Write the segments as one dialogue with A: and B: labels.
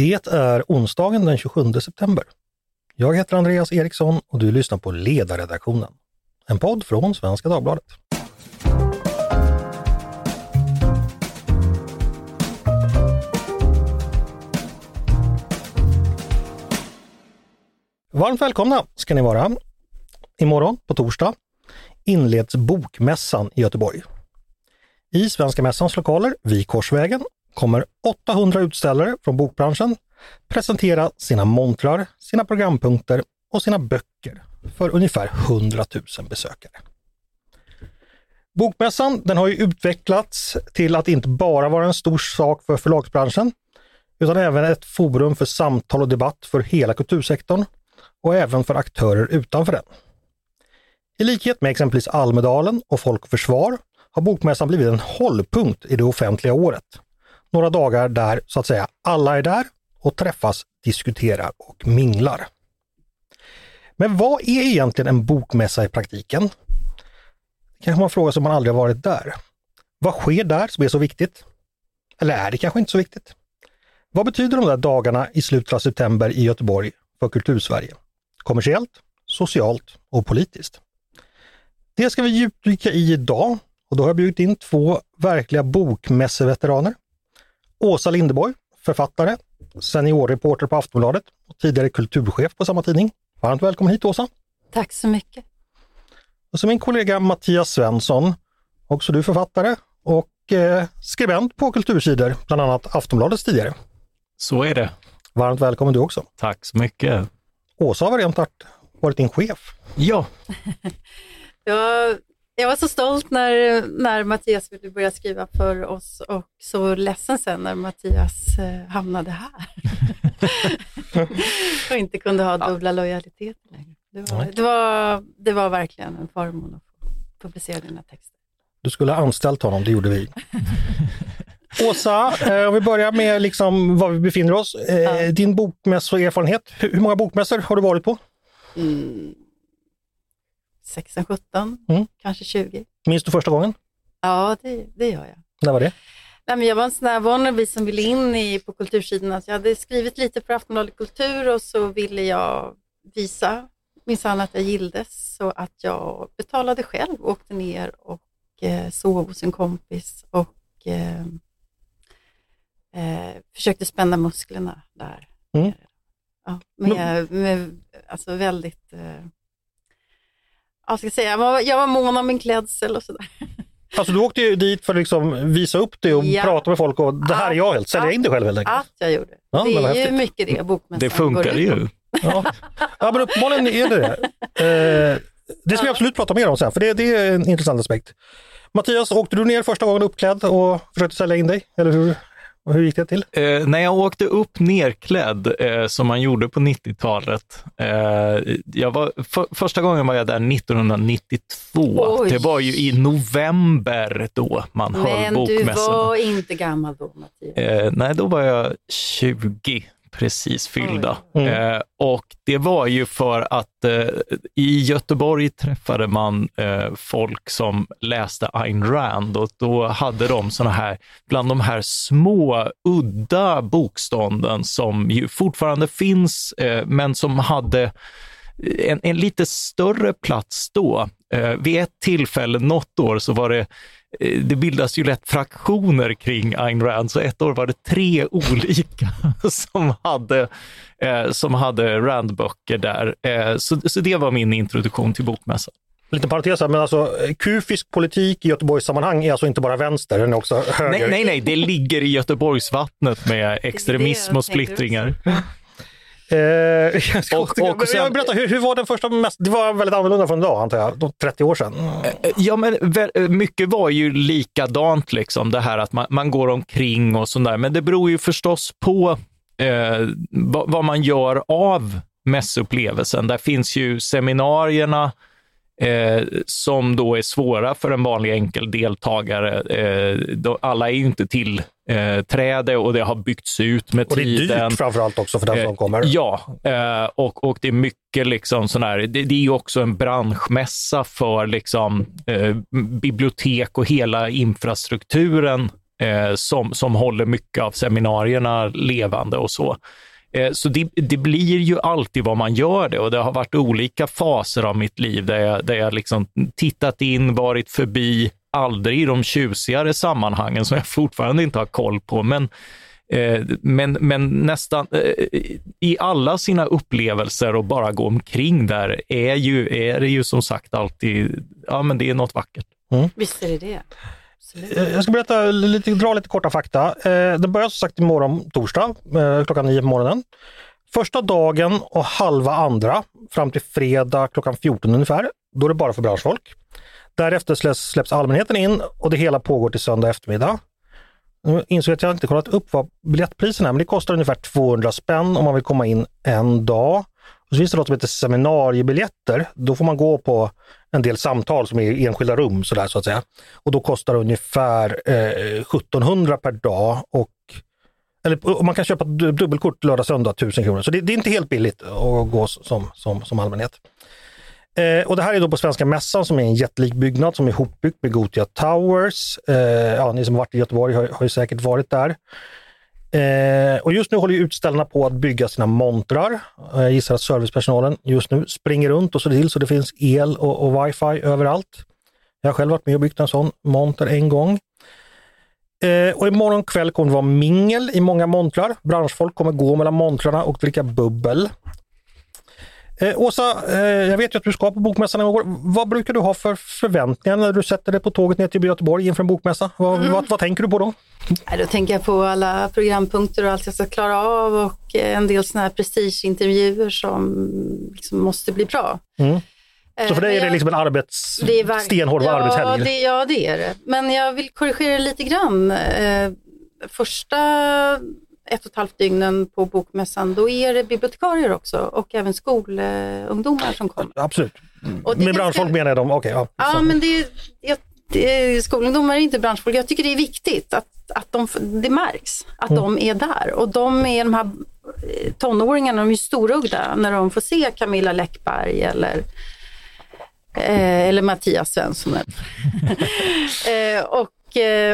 A: Det är onsdagen den 27 september. Jag heter Andreas Eriksson och du lyssnar på Ledarredaktionen. En podd från Svenska Dagbladet. Varmt välkomna ska ni vara. Imorgon, på torsdag, inleds Bokmässan i Göteborg. I Svenska Mässans lokaler vid Korsvägen kommer 800 utställare från bokbranschen presentera sina montrar, sina programpunkter och sina böcker för ungefär 100 000 besökare. Bokmässan den har ju utvecklats till att inte bara vara en stor sak för förlagsbranschen, utan även ett forum för samtal och debatt för hela kultursektorn och även för aktörer utanför den. I likhet med exempelvis Almedalen och Folk och Försvar har Bokmässan blivit en hållpunkt i det offentliga året. Några dagar där så att säga alla är där och träffas, diskuterar och minglar. Men vad är egentligen en bokmässa i praktiken? Det kanske man frågar sig om man aldrig har varit där. Vad sker där som är så viktigt? Eller är det kanske inte så viktigt? Vad betyder de där dagarna i slutet av september i Göteborg för Kultursverige? Kommersiellt, socialt och politiskt. Det ska vi djupdyka i idag och då har jag bjudit in två verkliga bokmässeveteraner. Åsa Lindeborg, författare, seniorreporter på Aftonbladet och tidigare kulturchef på samma tidning. Varmt välkommen hit Åsa!
B: Tack så mycket!
A: Och så min kollega Mattias Svensson, också du författare och eh, skribent på kultursidor, bland annat Aftonbladets tidigare.
C: Så är det.
A: Varmt välkommen du också!
C: Tack så mycket!
A: Åsa har rent varit din chef.
C: Ja.
B: jag, jag var så stolt när, när Mattias ville börja skriva för oss och så ledsen sen när Mattias eh, hamnade här. och inte kunde ha dubbla lojaliteter längre. Det var, det, var, det var verkligen en förmån att få publicera dina texter.
A: Du skulle ha anställt honom, det gjorde vi. Åsa, eh, om vi börjar med liksom var vi befinner oss. Eh, ja. Din bokmässoerfarenhet, hur, hur många bokmässor har du varit på?
B: Mm. 16, 17, mm. kanske 20.
A: Minns du första gången?
B: Ja, det, det gör jag.
A: När var det?
B: Nej, men jag var en sån där wannabe som ville in i, på kultursidorna. jag hade skrivit lite för Aftonbladet Kultur och så ville jag visa minsann att jag gilldes så att jag betalade själv, åkte ner och eh, sov hos en kompis och eh, eh, försökte spänna musklerna där. Mm. Ja, med, med, alltså väldigt, eh, jag ska säga, jag var, jag var mån om min klädsel och sådär.
A: Alltså du åkte ju dit för att liksom visa upp det och ja. prata med folk och det här är jag helt, sälja in dig själv helt enkelt.
B: Att jag gjorde. Ja, det är ju mycket det bokmässan
C: Det funkar ju.
A: Ja. ja, men uppenbarligen är det det. Eh, det ska vi absolut prata mer om sen, för det, det är en intressant aspekt. Mattias, åkte du ner första gången uppklädd och försökte sälja in dig, eller hur? Och hur gick det till?
C: Eh, när jag åkte upp nerklädd, eh, som man gjorde på 90-talet. Eh, jag var, för, första gången var jag där 1992. Oj. Det var ju i november då man höll bokmässorna.
B: Men du var inte gammal då, Mattias?
C: Eh, nej, då var jag 20 precis fyllda. Mm. Eh, och det var ju för att eh, i Göteborg träffade man eh, folk som läste Ayn Rand och då hade de såna här, bland de här små udda bokstånden som ju fortfarande finns, eh, men som hade en, en lite större plats då. Eh, vid ett tillfälle, något år, så var det det bildas ju lätt fraktioner kring Ayn Rand, så ett år var det tre olika som hade, eh, som hade Rand-böcker där. Eh, så, så det var min introduktion till bokmässan.
A: Lite parentes här, men alltså kufisk politik i Göteborgs sammanhang är alltså inte bara vänster, den är också höger?
C: Nej, nej, nej, det ligger i Göteborgsvattnet med extremism och splittringar.
A: Eh, ska och, och sen, berätta, hur, hur, var den första mässan? Det var väldigt annorlunda från idag antar jag, 30 år sedan.
C: Eh, ja, men mycket var ju likadant, liksom, det här att man, man går omkring och sådär. Men det beror ju förstås på eh, vad, vad, man gör av mässupplevelsen. Där finns ju seminarierna, eh, som då är svåra för en vanlig enkel deltagare. Eh, alla är ju inte till eh, träde och det har byggts ut med tiden.
A: Och det är dyrt framförallt också för den som
C: eh,
A: kommer.
C: Ja, eh, och, och det är mycket liksom sån här, det, det är ju också en branschmässa för liksom, eh, bibliotek och hela infrastrukturen som, som håller mycket av seminarierna levande och så. Eh, så det, det, blir ju alltid vad man gör det och det har varit olika faser av mitt liv där jag, där jag liksom tittat in, varit förbi, aldrig i de tjusigare sammanhangen som jag fortfarande inte har koll på. Men, eh, men, men nästan eh, i alla sina upplevelser och bara gå omkring där är, ju, är det ju som sagt alltid, ja men det är något vackert.
B: Mm. Visst är det det.
A: Eh, jag ska berätta lite, dra lite korta fakta. Eh, det börjar som sagt imorgon torsdag eh, klockan nio på morgonen. Första dagen och halva andra fram till fredag klockan 14 ungefär. Då är det bara för branschfolk. Därefter släpps, släpps allmänheten in och det hela pågår till söndag eftermiddag. Nu insåg jag att jag inte kollat upp vad biljettpriserna är, men det kostar ungefär 200 spänn om man vill komma in en dag. Och så finns det något som heter seminariebiljetter. Då får man gå på en del samtal som är i enskilda rum så, där, så att säga. Och då kostar det ungefär eh, 1700 per dag och eller man kan köpa dubbelkort lördag, söndag, 1000 kronor. Så det, det, är inte helt billigt att gå som, som, som allmänhet. Eh, och det här är då på Svenska Mässan som är en jättelik byggnad som är hopbyggd med Gotia Towers. Eh, ja, ni som varit i Göteborg har, har ju säkert varit där. Eh, och just nu håller utställarna på att bygga sina montrar. Eh, jag gissar att servicepersonalen just nu springer runt och ser till så det finns el och, och wifi överallt. Jag har själv varit med och byggt en sån monter en gång. Eh, och imorgon kväll kommer det vara mingel i många montrar. Branschfolk kommer gå mellan montrarna och dricka bubbel. Eh, Åsa, eh, jag vet ju att du ska på Bokmässan i år. Vad brukar du ha för förväntningar när du sätter dig på tåget ner till Göteborg inför en bokmässa? Vad, mm. vad, vad, tänker du på då?
B: Ja, då tänker jag på alla programpunkter och allt jag ska klara av och en del sådana här prestigeintervjuer som liksom måste bli bra. Mm.
A: Så för dig är det liksom en arbets... Det är stenhård ja, arbetshelg?
B: Det, ja, det är det. Men jag vill korrigera lite grann. Eh, första ett och ett halvt dygnen på bokmässan, då är det bibliotekarier också och även skolungdomar som kommer.
A: Absolut. Med branschfolk menar jag dem, okej. Okay,
B: ja, ja men det, jag, det, skolungdomar är inte branschfolk. Jag tycker det är viktigt att, att de, det märks att mm. de är där. Och de är de här eh, tonåringarna, de är storögda när de får se Camilla Läckberg eller eh, eller Mattias Svensson. eh, och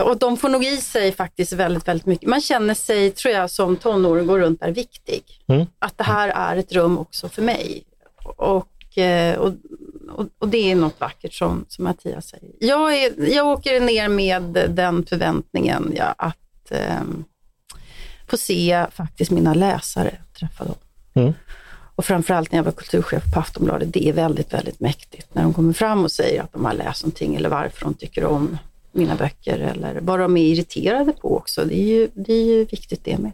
B: och de får nog i sig faktiskt väldigt, väldigt mycket. Man känner sig, tror jag, som tonåring går runt där viktig. Mm. Att det här är ett rum också för mig. Och, eh, och, och, och, det är något vackert som, som Mattias säger. Jag, är, jag åker ner med den förväntningen ja, att eh, få se faktiskt mina läsare, träffa dem. Mm. Och framförallt när jag var kulturchef på Aftonbladet, det är väldigt, väldigt mäktigt när de kommer fram och säger att de har läst någonting eller varför de tycker om mina böcker eller vad de är irriterade på också. Det är ju, det är ju viktigt det med.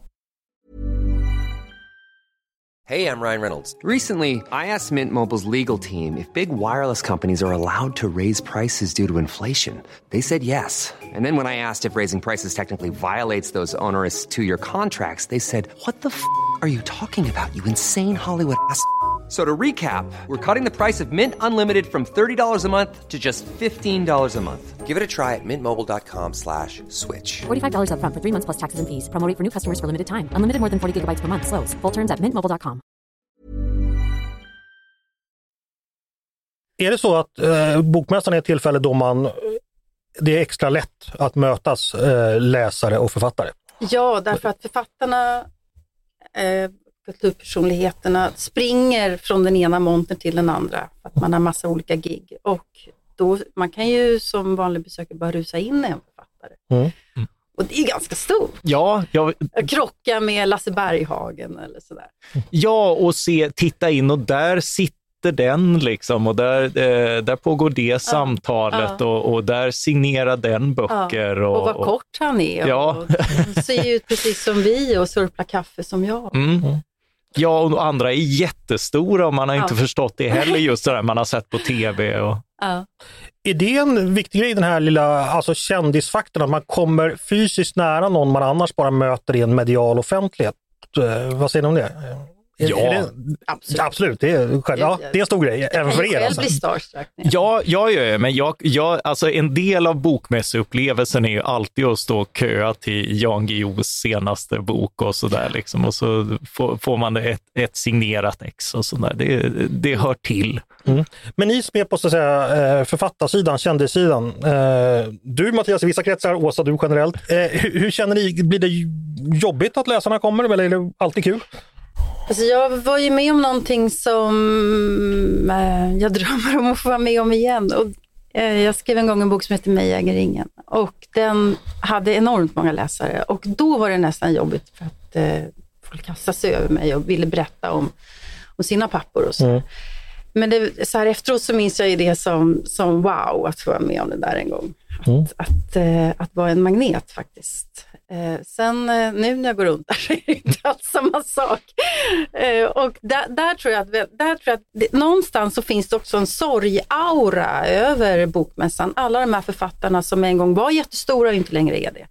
D: Hej, jag Ryan Reynolds. Recently, I asked Mint Mobiles legal team if big wireless companies are allowed to raise prices due to inflation. They said yes. And then when I asked if raising prices technically violates those onerous two-year contracts, they said, what the f*** are you talking about, you insane Hollywood ass?" So to recap, we're cutting the price of Mint Unlimited from $30 a month to just $15 a month. Give it a try at mintmobile.com slash switch.
E: $45 up front for three months plus taxes and fees. Promoting for new customers for limited time. Unlimited more than 40 gigabytes per month. Slows. Full terms at mintmobile.com.
A: Är det så att eh, Bokmässan är ett tillfälle då man det är extra lätt att mötas eh, läsare och författare?
B: Ja, därför att författarna eh, kulturpersonligheterna springer från den ena montern till den andra. För att man har massa olika gig. Och då, man kan ju som vanlig besökare bara rusa in i en författare. Mm. Och det är ganska stort.
C: Ja, jag...
B: Krocka med Lasse Berghagen eller sådär.
C: Ja, och se, titta in och där sitter den liksom och där, eh, där pågår det ja, samtalet ja. Och, och där signerar den böcker. Ja,
B: och, och vad kort han är. Ja. Och, ser ut precis som vi och surplar kaffe som jag. Mm.
C: Ja, och andra är jättestora och man har ja. inte förstått det heller, just det där man har sett på tv. Och... Ja.
A: Är det en viktig grej, den här lilla alltså kändisfaktorn, att man kommer fysiskt nära någon man annars bara möter i en medial offentlighet? Eh, vad säger ni om det?
C: Ja.
A: är det,
B: Absolut.
A: absolut, det är, själv, ja, det är en stor grej, även för er.
B: Jag
A: Alltså.
B: starstruck. jag-
C: Ja, ja, ja, ja, men jag, jag, alltså en del av bokmässeupplevelsen är ju alltid att stå och köa till Jan Guillous senaste bok och sådär. Liksom. Och så får, får man ett, ett signerat ex och sådär. Det, det hör till.
A: Men ni som är på så att säga, eh, författarsidan, kändissidan. Eh, Du Mattias i vissa kretsar, Åsa du generellt. Eh, Hur, hur känner ni? Blir det jobbigt att läsarna kommer eller är det alltid kul?
B: Alltså jag var ju med om någonting som eh, jag drömmer om att få vara med om igen. Och, eh, jag skrev en gång en bok som heter Mig äger ingen. Och den hade enormt många läsare. Och då var det nästan jobbigt för att eh, folk kastade sig över mig och ville berätta om, om sina pappor och så. Men det, så här efteråt så minns jag ju det som, som wow, att få vara med om det där en gång. Att, att, eh, att vara en magnet faktiskt. Eh, sen eh, nu när jag går runt där så är det inte alls samma sak. Eh, och där, där tror jag att, där tror jag att det, någonstans så finns det också en sorgaura över bokmässan. Alla de här författarna som en gång var jättestora och inte längre är det.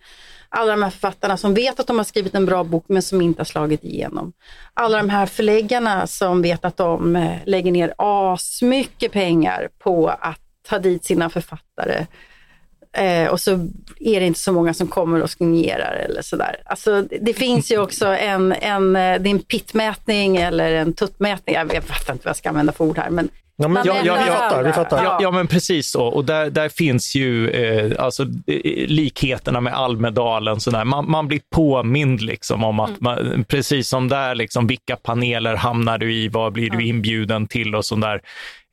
B: Alla de här författarna som vet att de har skrivit en bra bok men som inte har slagit igenom. Alla de här förläggarna som vet att de eh, lägger ner asmycket pengar på att ta dit sina författare. Eh, och så är det inte så många som kommer och signerar eller sådär. Alltså, det, finns ju också en, en, eh, det är en pittmätning eller en tuttmätning. Jag vet fattar inte vad jag ska använda för ord här. Men
A: Ja, men, ja, ja, vi
B: alla.
A: fattar. Vi fattar.
C: Ja, ja men precis så. Och där, där finns ju eh, alltså, likheterna med Almedalen. Sådär. Man, man blir påmind liksom, om att, man, precis som där, liksom, vilka paneler hamnar du i, vad blir du inbjuden till och sådär.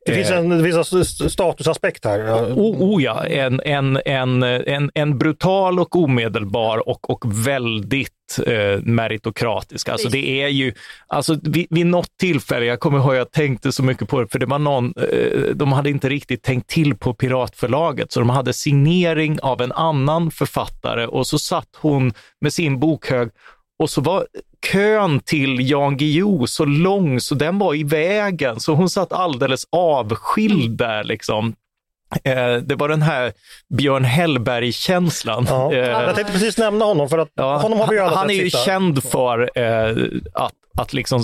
A: Det finns en, det finns en st- statusaspekt här.
C: Oh, oh ja, en, en, en, en, en brutal och omedelbar och, och väldigt eh, meritokratisk. Alltså det är ju, alltså vid, vid något tillfälle, jag kommer ihåg jag tänkte så mycket på det, för det var någon, eh, de hade inte riktigt tänkt till på Piratförlaget, så de hade signering av en annan författare och så satt hon med sin bokhög och så var kön till Jan Guillou så lång så den var i vägen, så hon satt alldeles avskild där liksom. Eh, det var den här Björn Hellberg-känslan.
A: Ja.
C: Eh,
A: Jag tänkte precis nämna honom för att
C: Ja,
A: honom har vi
C: han
A: sett
C: är ju
A: sitta.
C: känd för eh, att, att liksom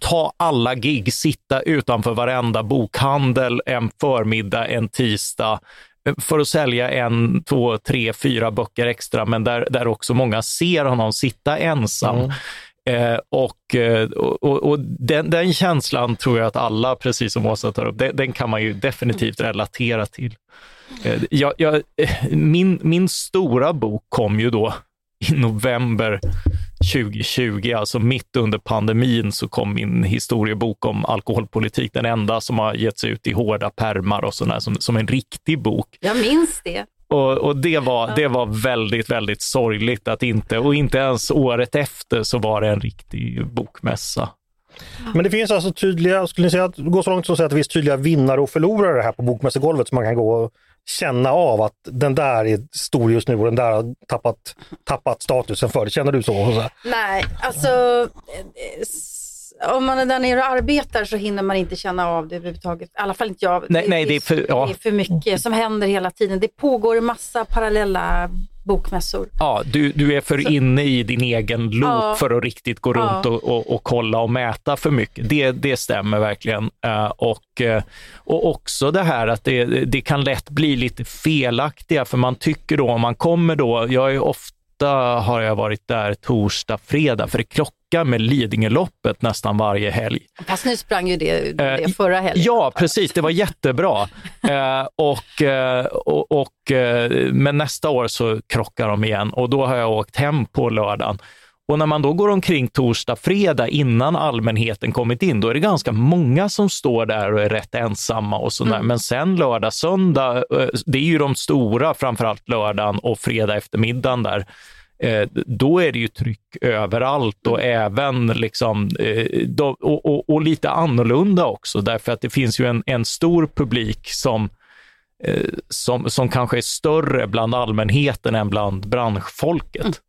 C: ta alla gig, sitta utanför varenda bokhandel en förmiddag, en tisdag för att sälja en, två, tre, fyra böcker extra, men där, där också många ser honom sitta ensam.
A: Mm.
C: Eh, och eh, och, och, och den, den känslan tror jag att alla, precis som Åsa tar upp, den, den kan man ju definitivt relatera till. Eh, jag, jag, eh, min, min stora bok kom ju då i november 2020, alltså mitt under pandemin, så kom min historiebok om alkoholpolitik, den enda som har getts ut i hårda pärmar och sådär, som, som en riktig bok.
B: jag minns det.
C: Och, och det, var, det var väldigt, väldigt sorgligt att inte, och inte ens året efter så var det en riktig bokmässa.
A: Men det finns alltså tydliga, skulle ni säga att gå så långt som att säga att det finns tydliga vinnare och förlorare här på bokmässegolvet som man kan gå och känna av att den där är stor just nu och den där har tappat, tappat statusen för. Känner du så?
B: Nej, alltså eh, om man är där nere och arbetar så hinner man inte känna av det överhuvudtaget. I alla fall inte jag.
C: Nej, nej, det är för- ja.
B: det är för mycket som händer hela tiden. Det pågår en massa parallella bokmässor.
C: Ja, du, du är för inne i din egen loop
B: Ja.
C: för att riktigt gå runt
B: Ja.
C: och, och, och kolla och mäta för mycket. Det, det stämmer verkligen. Eh, och, eh, och också det här att det, det kan lätt bli lite felaktiga, för man tycker då, om man kommer då, jag är ofta har jag varit där torsdag, fredag, för det krockar med Lidingöloppet nästan varje helg.
B: Fast nu sprang ju det, det
C: Eh,
B: förra helgen.
C: Ja, precis. Det var jättebra. Eh, och, eh, och, och, eh, men nästa år så krockar de igen och då har jag åkt hem på lördagen. Och när man då går omkring torsdag, fredag innan allmänheten kommit in, då är det ganska många som står där och är rätt ensamma och sådär. Men sen lördag, söndag, eh, det är ju de stora, framförallt lördagen och fredag eftermiddagen där. Eh, då är det ju tryck överallt och även liksom, eh, och, och, och lite annorlunda också, därför att det finns ju en, en stor publik som, som, som kanske är större bland allmänheten än bland branschfolket.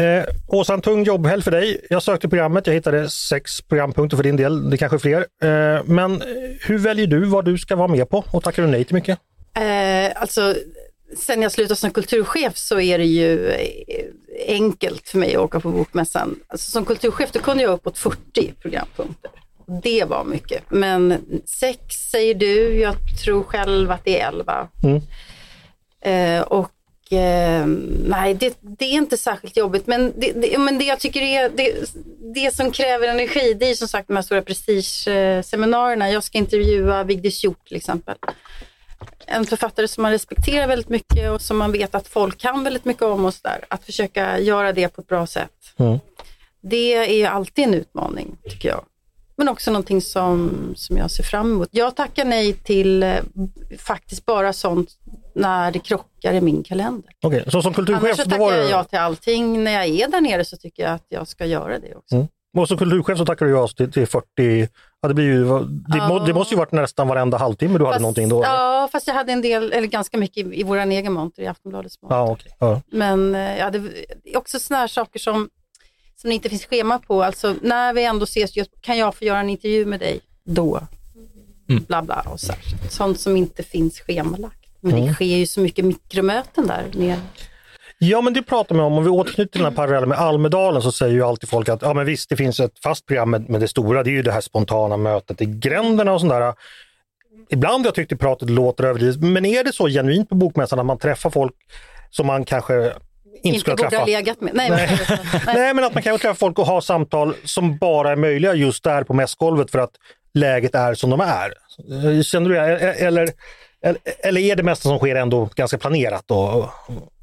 A: Eh, Åsa, en tung jobbhelg för dig. Jag sökte programmet, jag hittade sex programpunkter för din del, det kanske är fler. Eh, men hur väljer du vad du ska vara med på och tackar du nej till mycket?
B: Eh, alltså, sen jag slutade som kulturchef så är det ju enkelt för mig att åka på Bokmässan. Alltså, som kulturchef då kunde jag uppåt 40 programpunkter. Det var mycket. Men sex säger du, jag tror själv att det är 11. Mm. Eh, och eh, nej, det, det, är inte särskilt jobbigt. Men det, det, men det jag tycker är, det, det som kräver energi, det är som sagt de här stora prestigeseminarierna. Jag ska intervjua Vigdis Hjort till exempel en författare som man respekterar väldigt mycket och som man vet att folk kan väldigt mycket om och så där. Att försöka göra det på ett bra sätt. Mm. Det är alltid en utmaning tycker jag. Men också någonting som, som jag ser fram emot. Jag tackar nej till eh, faktiskt bara sånt när det krockar i min kalender.
A: Okej, okay, så som kulturchef? Annars
B: så tackar jag ja till allting. När jag är där nere så tycker jag att jag ska göra det också. Mm.
A: Och som kulturchef så tackar du ja till, till 40 Ja, det, blir ju, det, ja. må, det måste ju varit nästan varenda halvtimme du fast, hade någonting då?
B: Ja, fast jag hade en del, eller ganska mycket i, i vår egen monter, i Aftonbladets monter.
A: Ja, okay. ja.
B: Men eh, ja, det är också sådana här saker som, som det inte finns schema på. Alltså när vi ändå ses, kan jag få göra en intervju med dig då? Mm. Bla bla och så. Sånt som inte finns schemalagt. Men mm. det sker ju så mycket mikromöten där nere.
A: Ja, men det pratar man om. Om vi återknyter till den här parallellen med Almedalen så säger ju alltid folk att ja, men visst, det finns ett fast program med, det stora. Det är ju det här spontana mötet i gränderna och sådär. Ibland har jag tyckt att pratet låter överdrivet, men är det så genuint på Bokmässan att man träffar folk som man kanske inte, inte skulle träffa.
B: legat med. Nej,
A: nej. Men, nej. men att man kan träffa folk och ha samtal som bara är möjliga just där på mässgolvet för att läget är som de är. Känner du det? Eller, eller är det mesta som sker ändå ganska planerat? Då?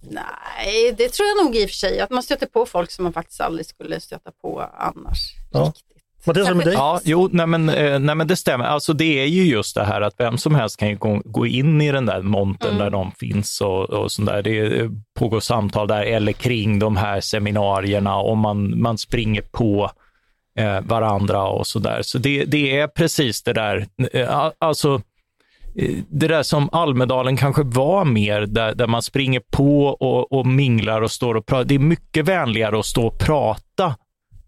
B: Nej, det tror jag nog i och för sig. Att man stöter på folk som man faktiskt aldrig skulle stöta på annars. Ja.
A: Mattias, med dig?
C: Ja, jo, nej men, eh, nej men det stämmer. Alltså det är ju just det här att vem som helst kan gå, gå in i den där montern mm. där de finns och, och sånt där. Det pågår samtal där eller kring de här seminarierna och man, man springer på eh, varandra och så där. Så det, det är precis det där. Eh, alltså, Eh, Eh, det där som Almedalen kanske var mer, där, där man springer på och, och minglar och står och pratar. Det är mycket vänligare att stå och prata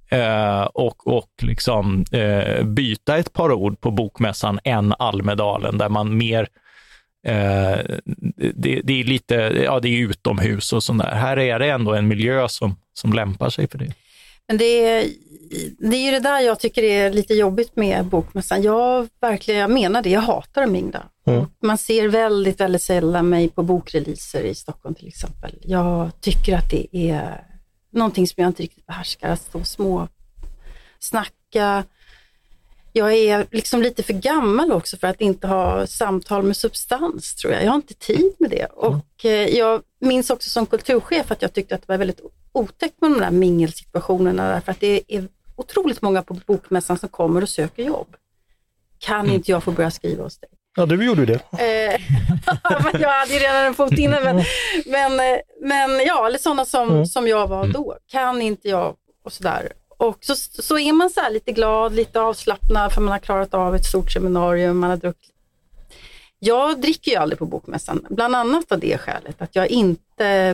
C: eh, och, och liksom, eh, byta ett par ord på bokmässan än Almedalen, där man mer eh, det, det, är lite, ja det är utomhus och sånt där. Här är det ändå en miljö som, som lämpar sig för det.
B: Men det är, det är ju det där jag tycker är lite jobbigt med Bokmässan. Jag, verkligen, jag menar det, jag hatar att mingla. Mm. Man ser väldigt, väldigt sällan mig på bokreleaser i Stockholm till exempel. Jag tycker att det är någonting som jag inte riktigt behärskar, att stå små snacka. Jag är liksom lite för gammal också för att inte ha samtal med substans tror jag. Jag har inte tid med det. Och eh, jag minns också som kulturchef att jag tyckte att det var väldigt otäckt med de där mingelsituationerna därför att det är otroligt många på Bokmässan som kommer och söker jobb. Kan mm. inte jag få börja skriva hos dig?
A: Ja, du gjorde ju det.
B: Eh, jag hade ju redan en fot inne, men, men, eh, men ja, eller sådana som, mm. som jag var då. Kan inte jag och sådär. Och så, så är man så lite glad, lite avslappnad för man har klarat av ett stort seminarium, man har druckit jag dricker ju aldrig på bokmässan, bland annat av det skälet att jag inte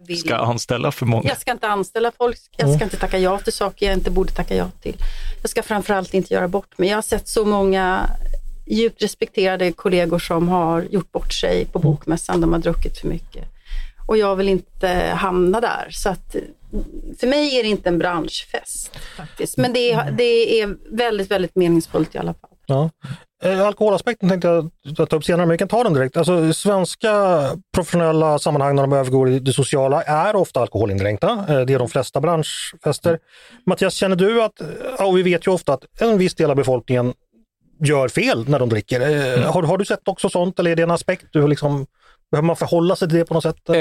B: vill...
C: Ska anställa för många?
B: Jag ska inte anställa folk, jag ska mm. inte tacka ja till saker jag inte borde tacka ja till. Jag ska framförallt inte göra bort mig. Jag har sett så många djupt respekterade kollegor som har gjort bort sig på mm. bokmässan, de har druckit för mycket. Och jag vill inte hamna där. Så att, för mig är det inte en branschfest faktiskt, men det är, det är väldigt, väldigt meningsfullt i alla fall.
A: Ja. Eh, alkoholaspekten tänkte jag ta upp senare, men vi kan ta den direkt. Alltså, svenska professionella sammanhang när de övergår i det sociala är ofta alkoholindränkta. Eh, det är de flesta branschfester. Mattias, känner du att, och vi vet ju ofta att en viss del av befolkningen gör fel när de dricker. Eh, mm. Har, har, du sett också sånt eller är det en aspekt du liksom Behöver man förhålla sig till det på något sätt?
C: Eh,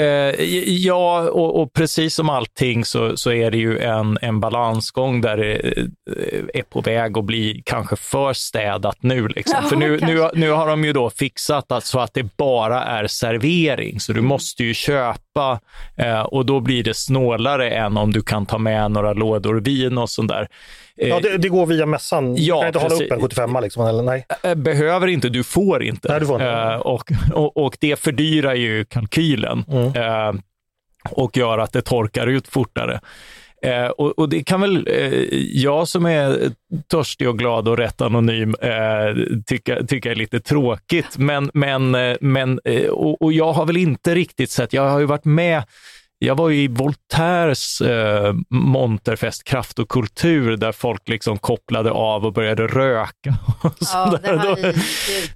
C: ja, och, och, precis som allting så, så är det ju en, en balansgång där det eh, är på väg att bli kanske för städat nu. Liksom. Ja, för nu, nu, nu har de ju då fixat att, så att det bara är servering, så du måste ju köpa eh, och då blir det snålare än om du kan ta med några lådor vin och sånt där.
A: Ja, det, det, går via mässan. Ja, du kan inte precis. hålla upp en 75 liksom, eller nej?
C: Eh, behöver inte, du får inte.
A: Nej, du får inte.
C: Och, och, och, det fördyrar ju kalkylen mm. och gör att det torkar ut fortare. Eh, och, och, det kan väl eh, jag som är törstig och glad och rätt anonym eh, tycka, tycka är lite tråkigt. Men, men, eh, men eh, och, och, jag har väl inte riktigt sett, jag har ju varit med jag var i Voltaires eh, monterfest Kraft och kultur där folk liksom kopplade av och började röka. Och,
B: ja,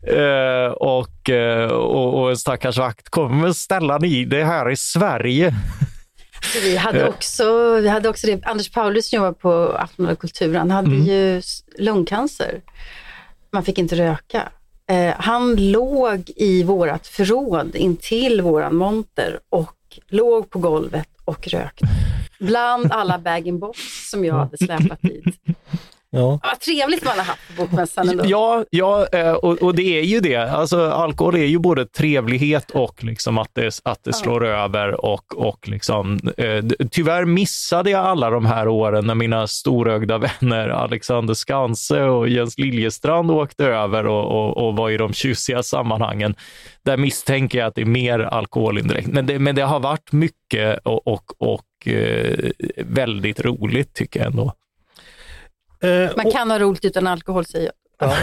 C: eh, och, eh, och, och en stackars vakt kommer, men ställa ni det här i Sverige.
B: vi hade eh. också, vi hade också det, Anders Paulus som jobbar på Aftonbladet Kultur, han hade mm. ju lungcancer. Man fick inte röka. Eh, han låg i vårat förråd intill våran monter och låg på golvet och rökte. Bland alla bag-in-box som jag hade släpat dit. Ja. Vad trevligt man har haft på Bokmässan ändå.
C: Ja, ja eh, och, och, det är ju det. Alltså, alkohol är ju både trevlighet och liksom att det, att det slår ja. över. Och, och liksom, eh, tyvärr missade jag alla de här åren när mina storögda vänner Alexander Skanse och Jens Liljestrand åkte över och, och, och var i de tjusiga sammanhangen. Där misstänker jag att det är mer alkohol indirekt. Men det, men det har varit mycket och, och, och eh, väldigt roligt tycker jag ändå.
B: Eh, man kan och, ha roligt utan alkohol säger jag. Ja.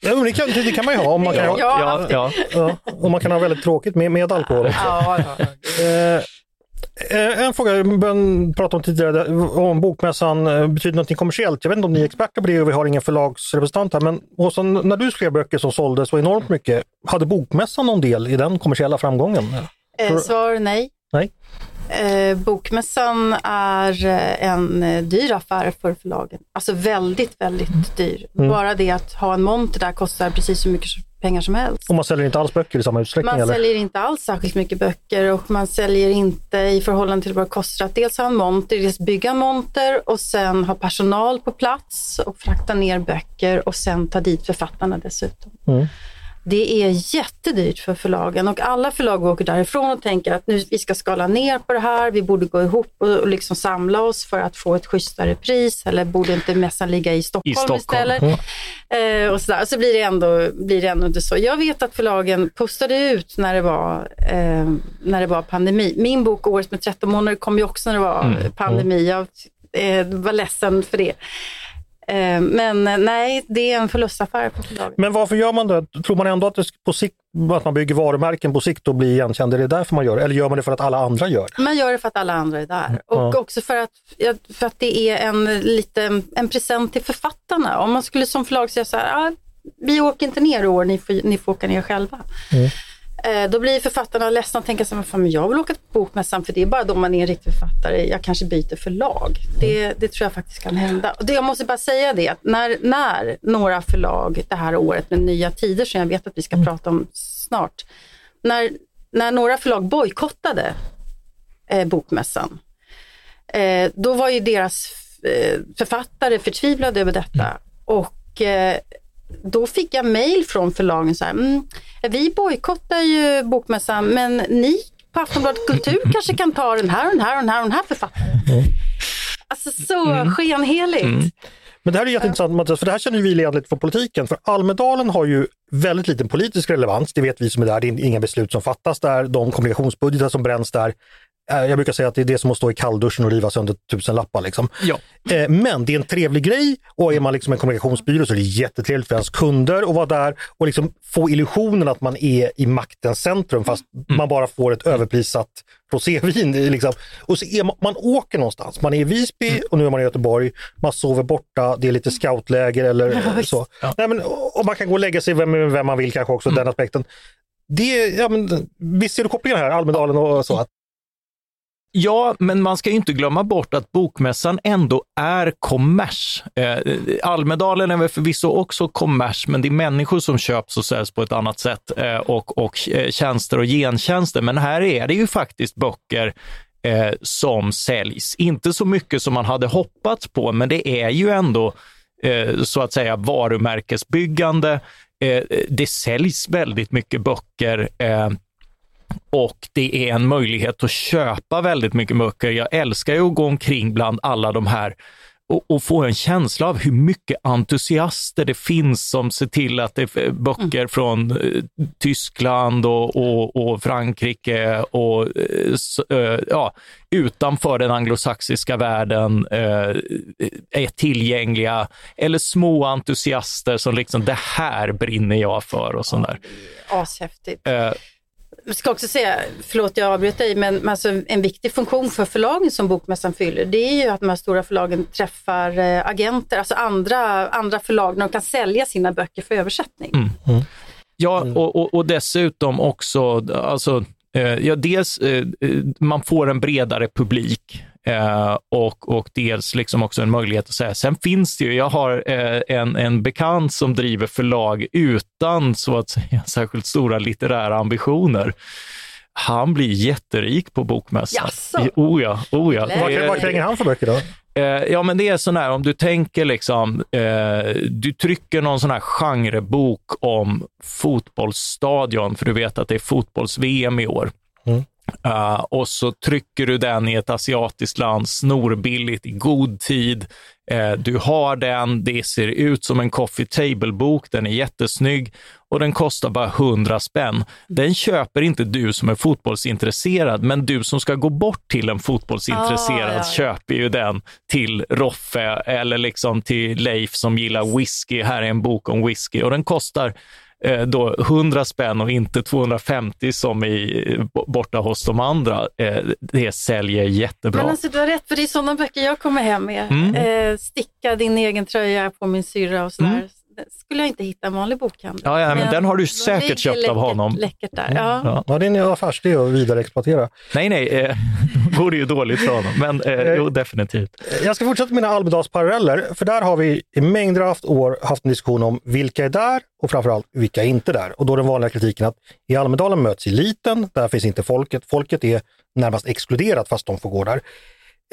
A: ja det, kan, det kan man ju ha. Om man kan, ha, ja, ja, ja, och man kan ha väldigt tråkigt med, med alkohol också. Ja, eh, eh, en fråga vi pratade om tidigare, om bokmässan eh, betyder något kommersiellt. Jag vet inte om ni är experter på det och vi har ingen förlagsrepresentant här, men Åsa, när du skrev böcker som såldes så enormt mycket, hade bokmässan någon del i den kommersiella framgången?
B: Eh, svar nej.
A: Nej.
B: Eh, bokmässan är eh, en eh, dyr affär för förlagen. Alltså väldigt, väldigt dyr. Mm. Bara det att ha en monter där kostar precis så mycket pengar som helst.
A: Och man säljer inte alls böcker i samma utsträckning?
B: Man
A: eller?
B: säljer inte alls särskilt mycket böcker och man säljer inte i förhållande till vad det kostar att dels ha en monter, dels bygga en monter och sen ha personal på plats och frakta ner böcker och sen ta dit författarna dessutom. Mm. Det är jättedyrt för förlagen och alla förlag åker därifrån och tänker att nu vi ska skala ner på det här, vi borde gå ihop och liksom samla oss för att få ett schysstare pris eller borde inte mässan ligga i Stockholm, I Stockholm. istället? Mm. Eh, och så, så blir det, ändå, blir det ändå inte så. Jag vet att förlagen postade ut när det var, eh, när det var pandemi. Min bok Året med 13 månader kom ju också när det var mm. pandemi. Jag eh, var ledsen för det. Eh, men eh, nej, det är en förlustaffär för förlaget.
A: Men varför gör man det? Tror man ändå att, det på sikt, att man bygger varumärken på sikt och blir igenkänd? Är det därför man gör det? Eller gör man det för att alla andra gör det?
B: Man gör det för att alla andra är där. Och ja. också för att, för att det är en, lite, en present till författarna. Om man skulle som förlag säga så här, ah, vi åker inte ner i år, ni får, ni får åka ner själva. Mm. Eh, då blir författarna ledsna och tänker så här, jag vill åka till Bokmässan för det är bara då man är en riktig författare. Jag kanske byter förlag. Det, det tror jag faktiskt kan hända. Och det, jag måste bara säga det, att när, när några förlag det här året med nya tider som jag vet att vi ska mm. prata om snart. När, när några förlag bojkottade eh, Bokmässan, eh, då var ju deras eh, författare förtvivlade över detta. Mm. Och eh, då fick jag mail från förlagen så här, mm, vi bojkottar ju bokmässan men ni på Aftonbladet Kultur kanske kan ta den här och den här och den här och den här författaren. Mm. Alltså så mm. skenheligt. Mm.
A: Men det här är jätteintressant Mattias, för det här känner vi igen lite från politiken. För Almedalen har ju väldigt liten politisk relevans, det vet vi som är där. Det är inga beslut som fattas där, de kommunikationsbudgetar som bränns där jag brukar säga att det är det som att stå i kallduschen och riva sönder tusen lappar. Liksom.
C: Ja.
A: Eh, men det är en trevlig grej och är man liksom en kommunikationsbyrå så är det jättetrevligt för ens kunder att vara där och liksom få illusionen att man är i maktens centrum fast mm. man bara får ett överprissatt rosévin. Liksom. Och så är man, man åker någonstans, man är i Visby mm. och nu är man i Göteborg, man sover borta, det är lite scoutläger eller ja, så. Ja. Nej, men, och man kan gå och lägga sig med vem man vill kanske också, mm. den aspekten. Det, ja, men, visst ser du kopplingen här, Almedalen och så? Att,
C: Ja, men man ska inte glömma bort att Bokmässan ändå är kommers. Eh, Almedalen är väl förvisso också kommers, men det är människor som köps och säljs på ett annat sätt eh, och, och eh, tjänster och gentjänster. Men här är det ju faktiskt böcker eh, som säljs. Inte så mycket som man hade hoppats på, men det är ju ändå eh, så att säga varumärkesbyggande. Eh, det säljs väldigt mycket böcker eh, och det är en möjlighet att köpa väldigt mycket böcker. Jag älskar ju att gå omkring bland alla de här och, och, få en känsla av hur mycket entusiaster det finns som ser till att det är böcker mm. från eh, Tyskland och, och, och Frankrike och eh, ja, utanför den anglosaxiska världen eh, är tillgängliga. Eller små entusiaster som liksom, det här brinner jag för och sånt där.
B: Ashäftigt. Ska också säga, förlåt jag avbryter dig, men alltså en viktig funktion för förlagen som Bokmässan fyller, det är ju att de här stora förlagen träffar eh, agenter, alltså andra, andra förlag, när de kan sälja sina böcker för översättning. Mm. Mm.
C: Ja, och, och, och, dessutom också, alltså, eh, ja, dels eh, man får en bredare publik. Eh, och, och dels liksom också en möjlighet att säga, sen finns det ju, jag har eh, en, en bekant som driver förlag utan så att säga särskilt stora litterära ambitioner. Han blir jätterik på bokmässan.
B: Jaså?
C: Oh ja, oh ja.
A: Vad, kränger han för böcker då?
C: Eh, ja, men det är sån här, om du tänker liksom, eh, du trycker någon sån här genrebok om fotbollsstadion, för du vet att det är fotbolls-VM i år. Mm. Uh, och så trycker du den i ett asiatiskt land snorbilligt i god tid. Uh, du har den, det ser ut som en coffee table-bok, den är jättesnygg och den kostar bara 100 spänn. Den köper inte du som är fotbollsintresserad, men du som ska gå bort till en fotbollsintresserad ja, ja. köper ju den till Roffe eller liksom till Leif som gillar whisky. Här är en bok om whisky och den kostar Eh, då 100 spänn och inte 250 som i, borta hos de andra, eh, det säljer jättebra.
B: Men alltså, du har rätt, för det är sådana böcker jag kommer hem med. Mm. Eh, sticka din egen tröja på min syrra och sådär. Mm skulle jag inte hitta en vanlig bokhandel.
C: Ja, ja men, men den har du säkert köpt läckert, av honom.
B: Läckert där, ja.
A: Ja, ja det är en affärsidé att vidareexploatera.
C: Nej, nej, det ju dåligt för honom, men eh, eh, jo, definitivt.
A: Jag ska fortsätta med mina Almedalsparalleller, för där har vi i mängder av år haft en diskussion om vilka är där och framförallt vilka är inte där. Och då den vanliga kritiken att i Almedalen möts eliten, där finns inte folket. Folket är närmast exkluderat fast de får gå där.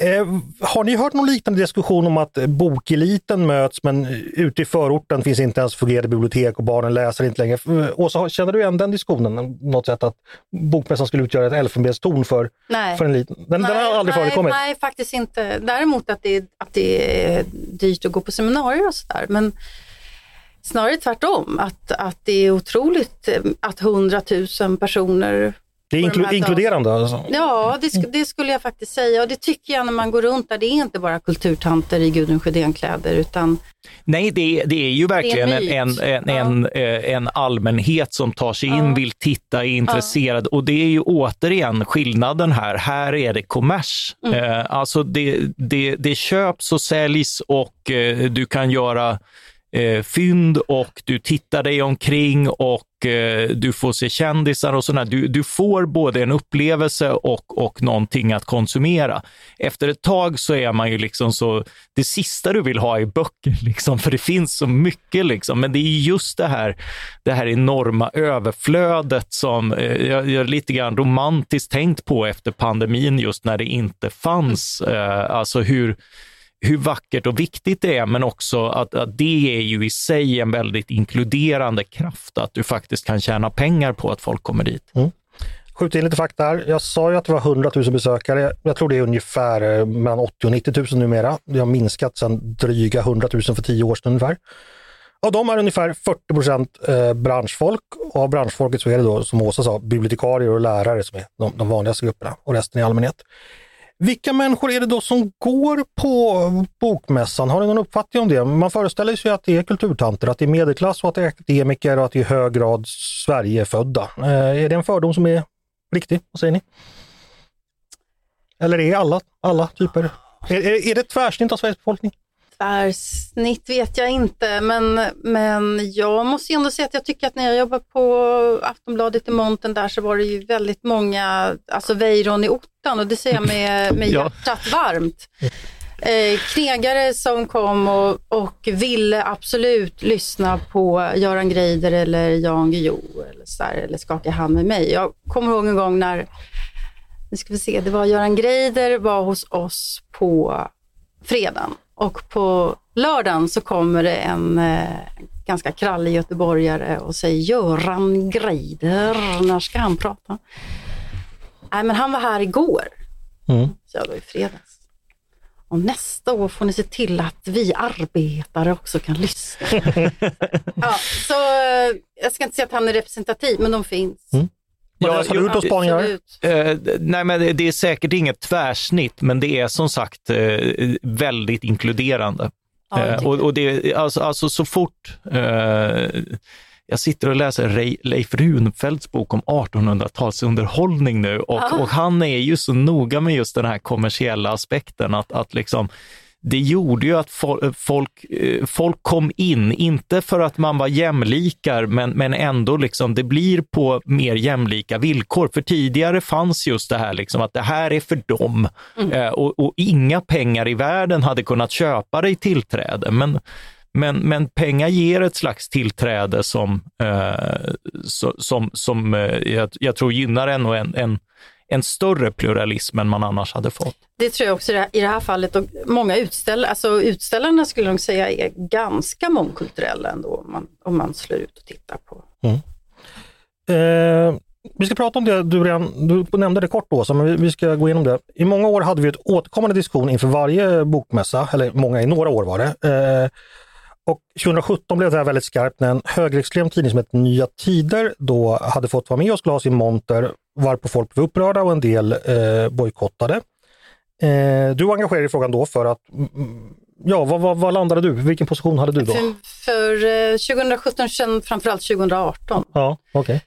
A: Eh, har ni hört någon liknande diskussion om att bokeliten möts men ute i förorten finns inte ens fungerande bibliotek och barnen läser inte längre? Eh, Åsa, känner du igen den diskussionen? Något sätt att bokmässan skulle utgöra ett elfenbenstorn för,
B: nej.
A: för en liten? Den, nej, den har aldrig
B: nej,
A: förekommit?
B: Nej, faktiskt inte. Däremot att det, att det är dyrt att gå på seminarier och sådär. Men snarare tvärtom, att, att det är otroligt eh, att hundratusen personer
A: det är inklu inkluderande alltså?
B: Ja, det, det, skulle jag faktiskt säga och det tycker jag när man går runt där. Det är inte bara kulturtanter i Gudrun Sjödén-kläder utan
C: Nej, det, det är ju verkligen är en, en, en, ja. Eh, en, allmänhet som tar sig in, ja. vill titta, är intresserad ja. och det är ju återigen skillnaden här. Här är det kommers. Mm. Eh, alltså det, det, det köps och säljs och eh, du kan göra eh, fynd och du tittar dig omkring och eh, du får se kändisar och sådär. Du, du får både en upplevelse och, och någonting att konsumera. Efter ett tag så är man ju liksom så, det sista du vill ha är böcker, liksom, för det finns så mycket. Liksom. Men det är just det här, det här enorma överflödet som eh, jag, jag lite grann romantiskt tänkt på efter pandemin, just när det inte fanns. Eh, alltså hur hur vackert och viktigt det är, men också att, att det är ju i sig en väldigt inkluderande kraft, att du faktiskt kan tjäna pengar på att folk kommer dit. Mm.
A: Skjut in lite fakta här. Jag sa ju att det var 100 000 besökare. Jag tror det är ungefär eh, mellan 80 och 90 000 numera. Det har minskat sedan dryga 100 000 för tio år sedan ungefär. Av dem är ungefär 40 procent eh, branschfolk och av branschfolket så är det då, som Åsa sa, bibliotekarier och lärare som är de, de vanligaste grupperna och resten i allmänhet. Vilka människor är det då som går på bokmässan? Har ni någon uppfattning om det? Man föreställer sig att det är kulturtanter, att det är medelklass och att det är akademiker och att det är i hög grad Sverigefödda. Eh, är det en fördom som är riktig? Vad säger ni? Eller är alla, alla typer? Är, är, är det ett tvärsnitt av Sveriges befolkning?
B: Tvärsnitt vet jag inte, men, men jag måste ändå säga att jag tycker att när jag jobbade på Aftonbladet i Monten där så var det ju väldigt många, alltså Weiron i ottan och det säger jag med, med hjärtat varmt. Eh, knegare som kom och, och ville absolut lyssna på Göran Greider eller Jan Guillou eller, så där, eller skaka hand med mig. Jag kommer ihåg en gång när, nu ska vi se, det var Göran Greider var hos oss på fredagen och på lördagen så kommer det en eh, ganska krallig göteborgare och säger Göran Greider, när ska han prata? Nej men han var här igår. Mm. Så jag då i fredags. och nästa år får ni se till att vi arbetare också kan lyssna. ja, så eh, jag ska inte säga att han är representativ, men de finns.
A: Mm.
C: Ja,
A: läser du spaningar?
C: Eh, nej, men det- är säkert inget tvärsnitt, men det är som sagt eh, väldigt inkluderande.
B: Ja,
C: Eh, och, och det, alltså, alltså så fort eh, jag sitter och läser Rej- Leif Runfeldts bok om 1800-talsunderhållning nu och,
B: Ah.
C: och han är ju så noga med just den här kommersiella aspekten att, att liksom det gjorde ju att fol- folk, eh, folk kom in, inte för att man var jämlikar, men, men ändå liksom, det blir på mer jämlika villkor. För tidigare fanns just det här liksom, att det här är för dem eh, och, och inga pengar i världen hade kunnat köpa dig tillträde. Men, men, men pengar ger ett slags tillträde som, eh, som, som eh, jag, jag tror gynnar en, och en, en, en större pluralism än man annars hade fått.
B: Det tror jag också i det här- fallet. Och många utställare, alltså utställarna skulle jag nog säga är ganska mångkulturella ändå om man, om man slår ut och tittar på.
A: Eh, vi ska prata om det, du, redan, du nämnde det kort då, så men vi, vi ska gå igenom det. I många år hade vi ett återkommande diskussion inför varje bokmässa, eller många i några år var det. Eh, och 2017 blev det här väldigt skarpt när en högerextrem tidning som heter Nya Tider då hade fått vara med skulle ha sin monter, varpå folk blev upprörda och en del eh, bojkottade. Eh, du var engagerad i frågan då för att, mm, ja vad, vad, vad landade du? Vilken position hade du då?
B: För, för eh, 2017, sen framförallt 2018.
A: Ja, okej.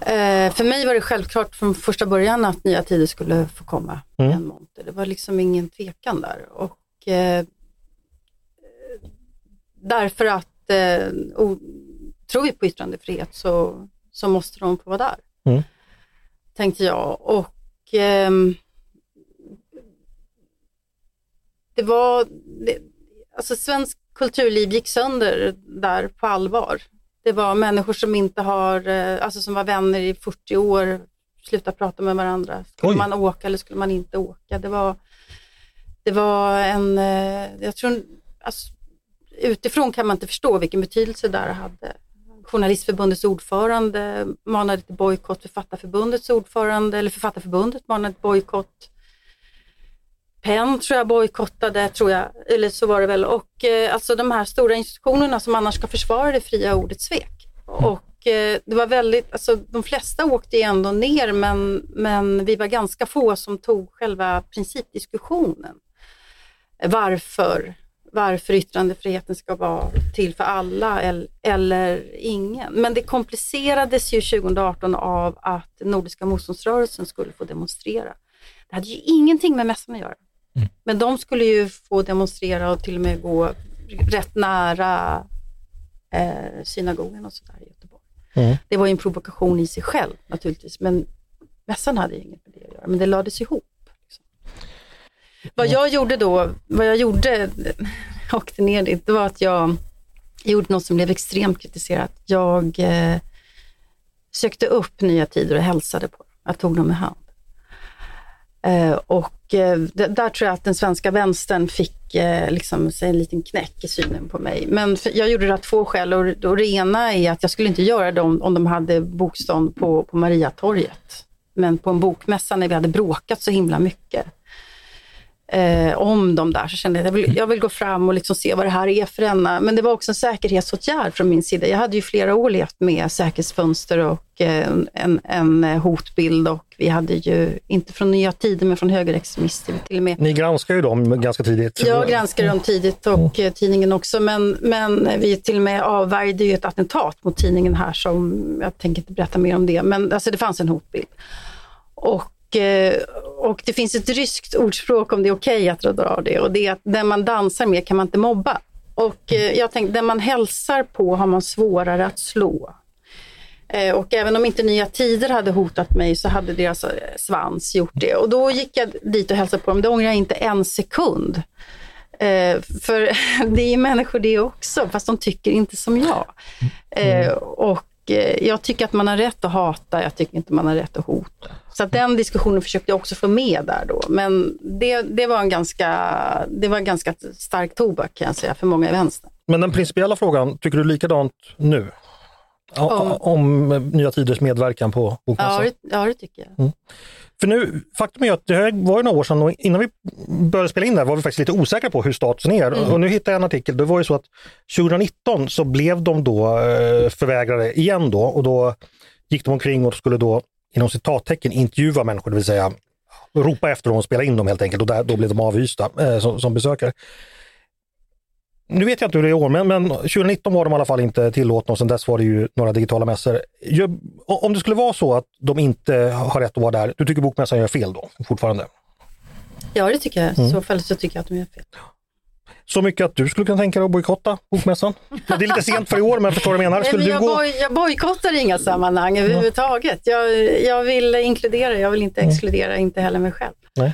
B: Eh, för mig var det självklart från första början att Nya Tider skulle få komma
A: Mm.
B: en monter. Det var liksom ingen tvekan där. Och, eh, därför att eh, o, tror vi på yttrandefrihet så, så måste de få vara där.
A: Mm.
B: Tänkte jag. Och ehm, det var, det, alltså svensk kulturliv gick sönder där på allvar. Det var människor som inte har, eh, alltså som var vänner i 40 år, slutade prata med varandra. Skulle
A: Oj.
B: man åka eller skulle man inte åka? Det var, det var en, eh, jag tror, alltså, utifrån kan man inte förstå vilken betydelse det här hade. Journalistförbundets ordförande manade till bojkott, Författarförbundets ordförande, eller Författarförbundet manade till bojkott. PEN tror jag bojkottade, tror jag, eller så var det väl. Och eh, alltså de här stora institutionerna som annars ska försvara det fria ordet svek. Och eh, det var väldigt, alltså de flesta åkte ju ändå ner men, men vi var ganska få som tog själva principdiskussionen. Varför, varför yttrandefriheten ska vara till för alla eller, eller ingen. Men det komplicerades ju 2018 av att Nordiska motståndsrörelsen skulle få demonstrera. Det hade ju ingenting med mässan att göra. Men de skulle ju få demonstrera och till och med gå rätt nära eh, synagogan och sådär i Göteborg.
A: Mm.
B: Det var ju en provokation i sig själv naturligtvis, men mässan hade ju inget med det att göra, men det lades ihop. Vad jag gjorde då, vad jag gjorde, jag åkte ner dit, det var att jag gjorde något som blev extremt kritiserat. Jag eh, sökte upp Nya Tider och hälsade på dem. Jag tog dem i hand. Eh, och eh, där tror jag att den svenska vänstern fick eh, liksom, en liten knäck i synen på mig. Men för, jag gjorde det av två skäl och, och det ena är att jag skulle inte göra det om, om de hade bokstånd på, på Mariatorget. Men på en bokmässa när vi hade bråkat så himla mycket eh, om de där så kände jag att jag vill, jag vill gå fram och liksom se vad det här är för en. Men det var också en säkerhetsåtgärd från min sida. Jag hade ju flera år levt med säkerhetsfönster och eh, en, en hotbild och vi hade ju, inte från nya tider, men från högerextremister till och med.
A: Ni granskar ju dem ganska tidigt.
B: Jag granskade dem tidigt och eh, tidningen också, men, men vi till och med avvärjde ju ett attentat mot tidningen här som, jag tänker inte berätta mer om det, men alltså det fanns en hotbild. Och, och det finns ett ryskt ordspråk om det är okej att dra det och det är att den man dansar med kan man inte mobba. Och eh, jag tänkte, den man hälsar på har man svårare att slå. Eh, Och även om inte Nya Tider hade hotat mig så hade deras eh, svans gjort det. Och då gick jag dit och hälsade på dem. Det ångrar jag inte en sekund. Eh, för det är människor det också, fast de tycker inte som jag. Eh, och eh, jag tycker att man har rätt att hata, jag tycker inte man har rätt att hota. Så att den diskussionen försökte jag också få med där då. Men det, det, var en ganska, det var en ganska stark tobak kan jag säga för många i vänstern.
A: Men den principiella frågan, tycker du likadant nu? om, om Nya Tiders medverkan på Bokmässan?
B: Ja, ja, det tycker jag.
A: Mm. För nu, faktum är att det här var ju några år sedan och innan vi började spela in det här var vi faktiskt lite osäkra på hur statusen är. Mm. Och nu hittade jag en artikel, det var ju så att 2019 så blev de då eh, förvägrade igen då och då gick de omkring och skulle då inom citattecken intervjua människor, det vill säga ropa efter dem och spela in dem helt enkelt och där, då blev de avhysta eh, som, som besökare. Nu vet jag inte hur det är i år, men, men 2019 var de i alla fall inte tillåtna och sen dess var det ju några digitala mässor. Om det skulle vara så att de inte har rätt att vara där, du tycker Bokmässan gör fel då fortfarande?
B: Ja, det tycker jag. I mm. så fall så tycker jag att de gör fel.
A: Så mycket att du skulle kunna tänka dig att bojkotta Bokmässan? Det är lite sent för i år, men förstår du vad jag menar? Skulle
B: jag,
A: du gå...
B: boj, jag bojkottar inga sammanhang överhuvudtaget. Jag, jag vill inkludera, jag vill inte mm. exkludera, inte heller mig själv.
A: Nej.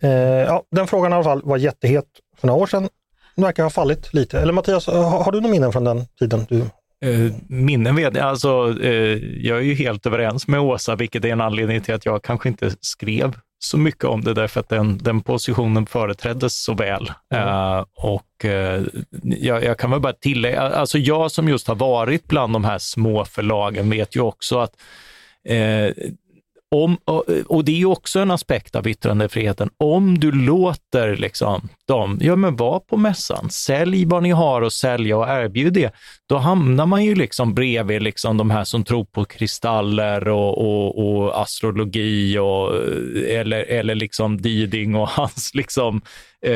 A: Eh, ja, den frågan i alla fall var jättehet för några år sedan verkar ha fallit lite. Eller Mattias, har, har du några minnen från den tiden? Du...
C: Uh, minnen vet jag, alltså uh, jag är ju helt överens med Åsa, vilket är en anledning till att jag kanske inte skrev så mycket om det därför att den, den positionen företräddes så väl. Mm. Uh, och uh, jag, jag, kan väl bara tillägga, alltså jag som just har varit bland de här små förlagen vet ju också att uh, om, och det är ju också en aspekt av yttrandefriheten. Om du låter liksom dem, ja men var på mässan, sälj vad ni har att sälja och erbjud det, då hamnar man ju liksom bredvid liksom de här som tror på kristaller och, och, och astrologi och, eller, eller liksom Diding och hans liksom eh,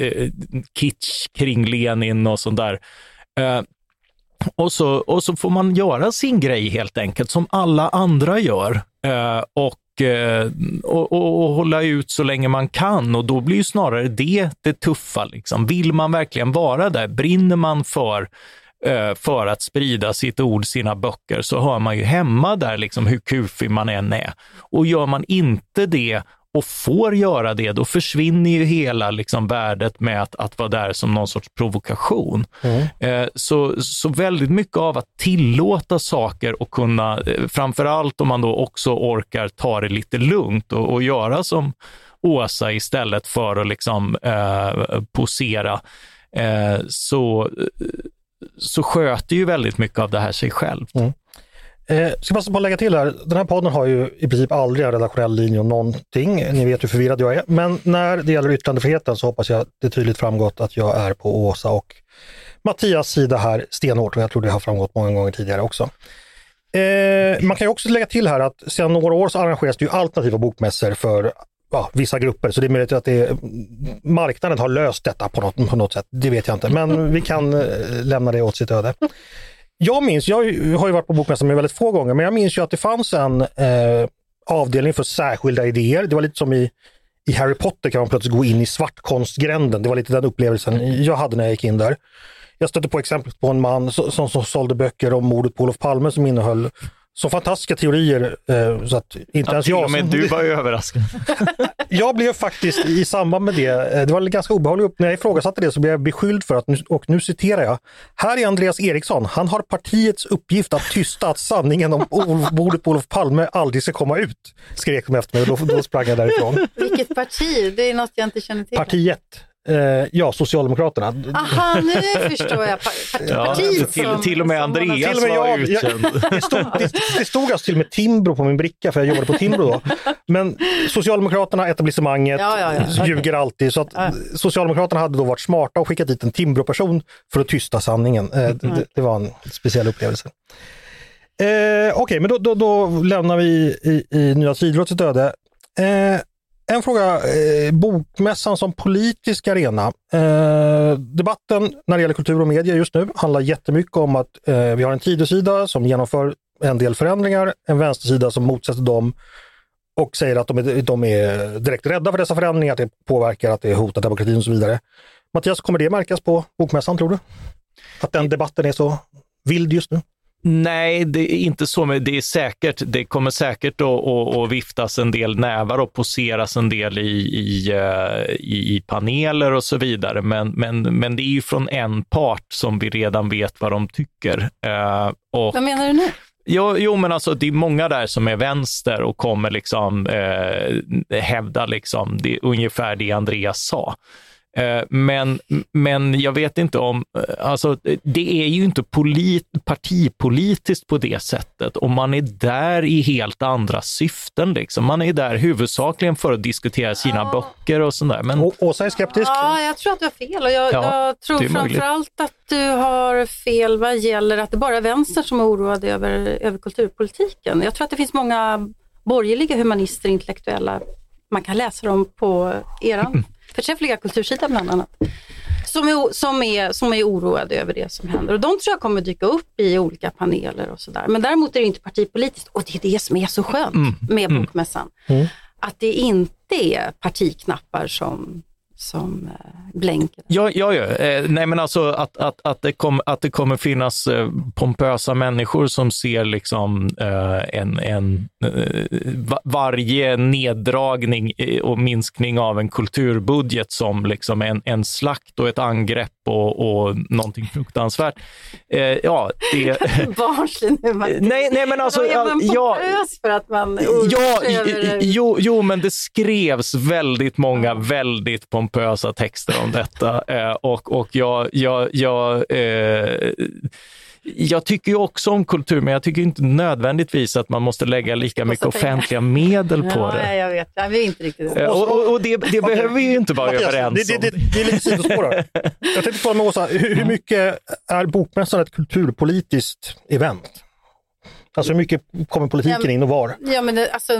C: eh kitsch kring Lenin och sånt där. Eh, och så, och så får man göra sin grej helt enkelt, som alla andra gör. Eh, och, eh, och, och, och, hålla ut så länge man kan. Och då blir ju snarare det det tuffa. Liksom. Vill man verkligen vara där? Brinner man för eh, för att sprida sitt ord, sina böcker, så hör man ju hemma där, liksom, hur kufig man än är. Och gör man inte det och får göra det, då försvinner ju hela liksom, värdet med att, att vara där som någon sorts provokation. Mm. Eh, så, så väldigt mycket av att tillåta saker och kunna, eh, framför om man då också orkar ta det lite lugnt och, och göra som Åsa istället för att liksom, eh, posera, eh, så, så sköter ju väldigt mycket av det här sig själv. Mm.
A: Eh, ska passa på att lägga till här, den här podden har ju i princip aldrig en redaktionell linje om någonting. Ni vet hur förvirrad jag är. Men när det gäller yttrandefriheten så hoppas jag det tydligt framgått att jag är på Åsa och Mattias sida här stenhårt och jag tror det har framgått många gånger tidigare också. Eh, man kan ju också lägga till här att sedan några år så arrangeras det ju alternativa bokmässor för ja, vissa grupper. Så det är möjligt att det är, marknaden har löst detta på något, på något sätt. Det vet jag inte, men vi kan eh, lämna det åt sitt öde jag minns, jag har ju varit på Bokmässan väldigt få gånger, men jag minns ju att det fanns en eh, avdelning för särskilda idéer. Det var lite som i, i Harry Potter kan man plötsligt gå in i svartkonstgränden. Det var lite den upplevelsen jag hade när jag gick in där. Jag stötte på exempel på en man som, som, som sålde böcker om mordet på Olof Palme som innehöll så fantastiska teorier eh, så att inte ja, ens jag...
C: Men du var överraskad.
A: jag blev faktiskt i samband med det, eh, det var ganska obehagligt, när jag ifrågasatte det så blev jag beskylld för att, och nu citerar jag, här är Andreas Eriksson, han har partiets uppgift att tysta att sanningen om mordet på Olof Palme aldrig ska komma ut, skrek de efter mig och då, då sprang jag därifrån.
B: Vilket parti? Det är något jag inte känner till.
A: Partiet. Eh, ja, Socialdemokraterna.
B: Aha, nu förstår jag. Pa ja, partiet
C: till, till och med Andreas till och med var utkänd.
A: Det stod, det, det stod alltså till och med Timbro på min bricka, för jag jobbade på Timbro då. Men Socialdemokraterna, etablissemanget, ja, ja, ja. ljuger okay. alltid. Så att Socialdemokraterna hade då varit smarta och skickat dit en Timbro-person för att tysta sanningen. Eh, mm. det, det, var en speciell upplevelse. Eh, Okej, okay, men då, då, då, lämnar vi i, i Nya sitt öde. Eh, en fråga, eh, bokmässan som politisk arena. Eh, debatten när det gäller kultur och media just nu handlar jättemycket om att eh, vi har en Tidösida som genomför en del förändringar, en vänstersida som motsätter dem och säger att de är, de är direkt rädda för dessa förändringar, att det påverkar, att det hotar demokratin och så vidare. Mattias, kommer det märkas på bokmässan tror du? Att den debatten är så vild just nu?
C: Nej, det är inte så, men det är säkert. Det kommer säkert att, att, att viftas en del nävar och poseras en del i, i, eh, i, paneler och så vidare. Men, men, men det är ju från en part som vi redan vet vad de tycker.
B: Eh, och, vad menar du nu?
C: Jo, jo, men alltså det är många där som är vänster och kommer liksom eh, hävda liksom det, ungefär det Andreas sa. Eh, Men, men jag vet inte om, eh, alltså det är ju inte polit, partipolitiskt på det sättet och man är där i helt andra syften. Liksom. Man är där huvudsakligen för att diskutera sina böcker och sådär. Men
A: Å- Åsa är skeptisk.
B: Ja, jag tror att du har fel och jag,
C: Ja,
B: jag tror framförallt att du har fel vad gäller att det bara är vänstern som är oroade över, över kulturpolitiken. Jag tror att det finns många borgerliga humanister, intellektuella, man kan läsa dem på er förträffliga kultursida bland annat, som är, som, är, som är oroade över det som händer. Och de tror jag kommer dyka upp i olika paneler och sådär. Men däremot är det inte partipolitiskt och det är det som är så skönt med Bokmässan. Att det inte är partiknappar som, som eh, blänker.
C: Ja, ja, ja. Eh, nej, men alltså att, att, att, det kom, att det kommer finnas eh, pompösa människor som ser liksom en, en, va- varje neddragning och minskning av en kulturbudget som liksom en, en slakt och ett angrepp och, och någonting fruktansvärt. Ja, det...
B: Barnslig nu.
C: Nej, nej, men alltså,
B: är man
C: ja,
B: för att man
C: Ja, jo, jo, men det skrevs väldigt många väldigt pompösa texter om detta eh, och, och jag, jag, jag, eh, jag tycker ju också om kultur, men jag tycker inte nödvändigtvis att man måste lägga lika mycket
B: kostar pengar.
C: offentliga medel på
B: ja,
C: det.
B: jag vet. Ja, vi är inte riktigt
C: Eh, Och, och, och det, det behöver vi ju inte vara överens
A: det,
C: om.
A: det, det, det är lite sidospår här. Jag tänkte fråga Åsa, hur, hur mycket är Bokmässan ett kulturpolitiskt event? Alltså hur mycket kommer politiken
B: Ja,
A: in och var?
B: Ja, men det, alltså,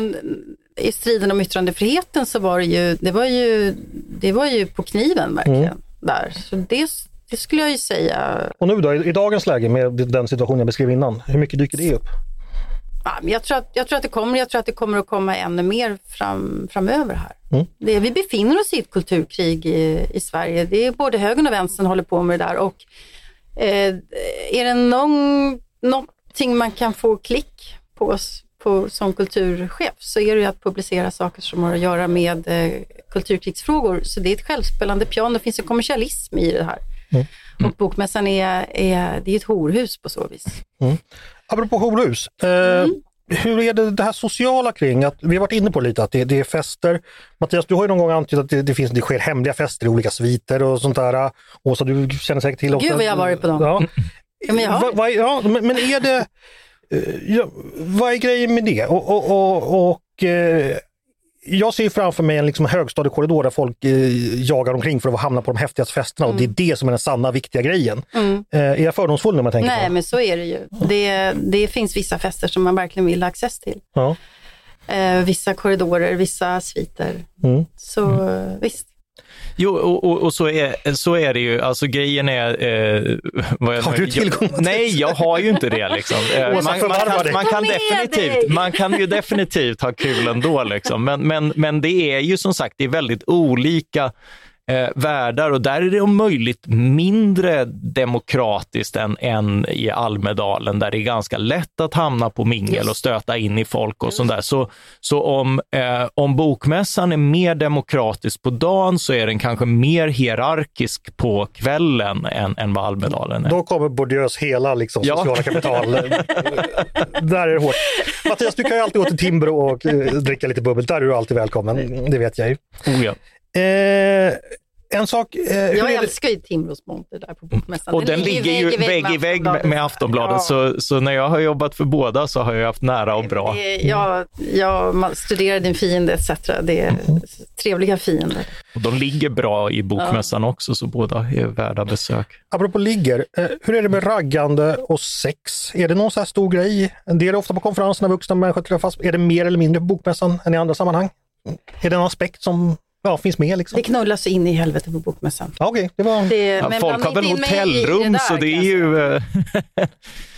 B: i striden om yttrandefriheten så var det ju, det var ju, det var ju på kniven verkligen.
A: Mm.
B: Där. Så det, det skulle jag ju säga.
A: Och nu då, i, i dagens läge med den situation jag beskrev innan, hur mycket dyker det upp?
B: Jag, tror att, jag tror att det kommer, jag tror att det kommer att komma ännu mer fram, framöver här.
A: Mm.
B: Det, vi befinner oss i ett kulturkrig i, i Sverige. Det är både högern och vänstern håller på med det där. Och, eh, är det någon, någonting man kan få klick på, på som kulturchef så är det ju att publicera saker som har att göra med eh, kulturkrigsfrågor. Så det är ett självspelande piano. Det finns en kommersialism i det här. Och Bokmässan är, är, det är ett horhus på så vis.
A: Apropå horhus, eh,
B: Mm.
A: hur är det, det här sociala kring, att, vi har varit inne på lite att det, det är fester. Mattias, du har ju någon gång antytt att det, det, finns, det sker hemliga fester i olika sviter och sånt där. Åsa, du känner säkert till
B: Gud, vad jag har varit på dem.
A: Ja.
B: Ja, men jag har
A: Va, va, ja, men, men är det, ja, vad är grejen med det? Och, och, och, och eh, jag ser framför mig en liksom högstadiekorridor där folk eh, jagar omkring för att hamna på de häftigaste festerna och det är det som är den sanna viktiga grejen. Eh, är jag fördomsfull när man tänker
B: Mm. Nej,
A: så?
B: men så är det ju. Det, det finns vissa fester som man verkligen vill ha access till.
A: Ja.
B: Eh, vissa korridorer, vissa sviter.
A: Mm.
B: Så eh, visst.
C: Jo, och, och, och så, är, så är det ju. Alltså grejen är... Eh, vad jag,
A: Har du tillgång till-
C: Nej, jag har ju inte det. Liksom. Eh, man, man,
A: förvarva
C: kan, man, kan definitivt, man kan ju definitivt ha kul ändå. Liksom. Men, men, men det är ju som sagt det är väldigt olika eh, världar och där är det om möjligt mindre demokratiskt än, än i Almedalen där det är ganska lätt att hamna på mingel och stöta in i folk och sånt där. Så, så om, eh, om bokmässan är mer demokratisk på dagen så är den kanske mer hierarkisk på kvällen än, än vad Almedalen är.
A: Då kommer Bourdieu's hela liksom,
C: Ja.
A: sociala kapital. där är det hårt. Mattias, du kan ju alltid gå till Timbro och eh, dricka lite bubbel. Där är du alltid välkommen, det vet jag ju.
C: Oh, ja.
A: Eh, en sak, eh,
B: Jag älskar ju Timrås monter där på Bokmässan.
C: Och den ligger ju vägg i vägg med, med Aftonbladet,
B: Ja.
C: så, så när jag har jobbat för båda så har jag haft nära och bra.
B: Det är- Jag, studerar din fiende etc. Det är
A: Mm.
B: trevliga fiender.
C: Och de ligger bra i bokmässan också, så båda är värda besök.
A: Apropå ligger, eh, hur är det med raggande och sex? Är det någon så här stor grej? Det är det ofta på konferenser när vuxna människor träffas. Är det mer eller mindre på bokmässan än i andra sammanhang? Är det en aspekt som ja, finns med? Liksom?
B: Det knullas in i helvete på Bokmässan.
A: Ja, Okej, det var...
B: Det,
C: Ja,
B: men
C: folk har väl hotellrum,
B: där,
C: så det är ju... eh,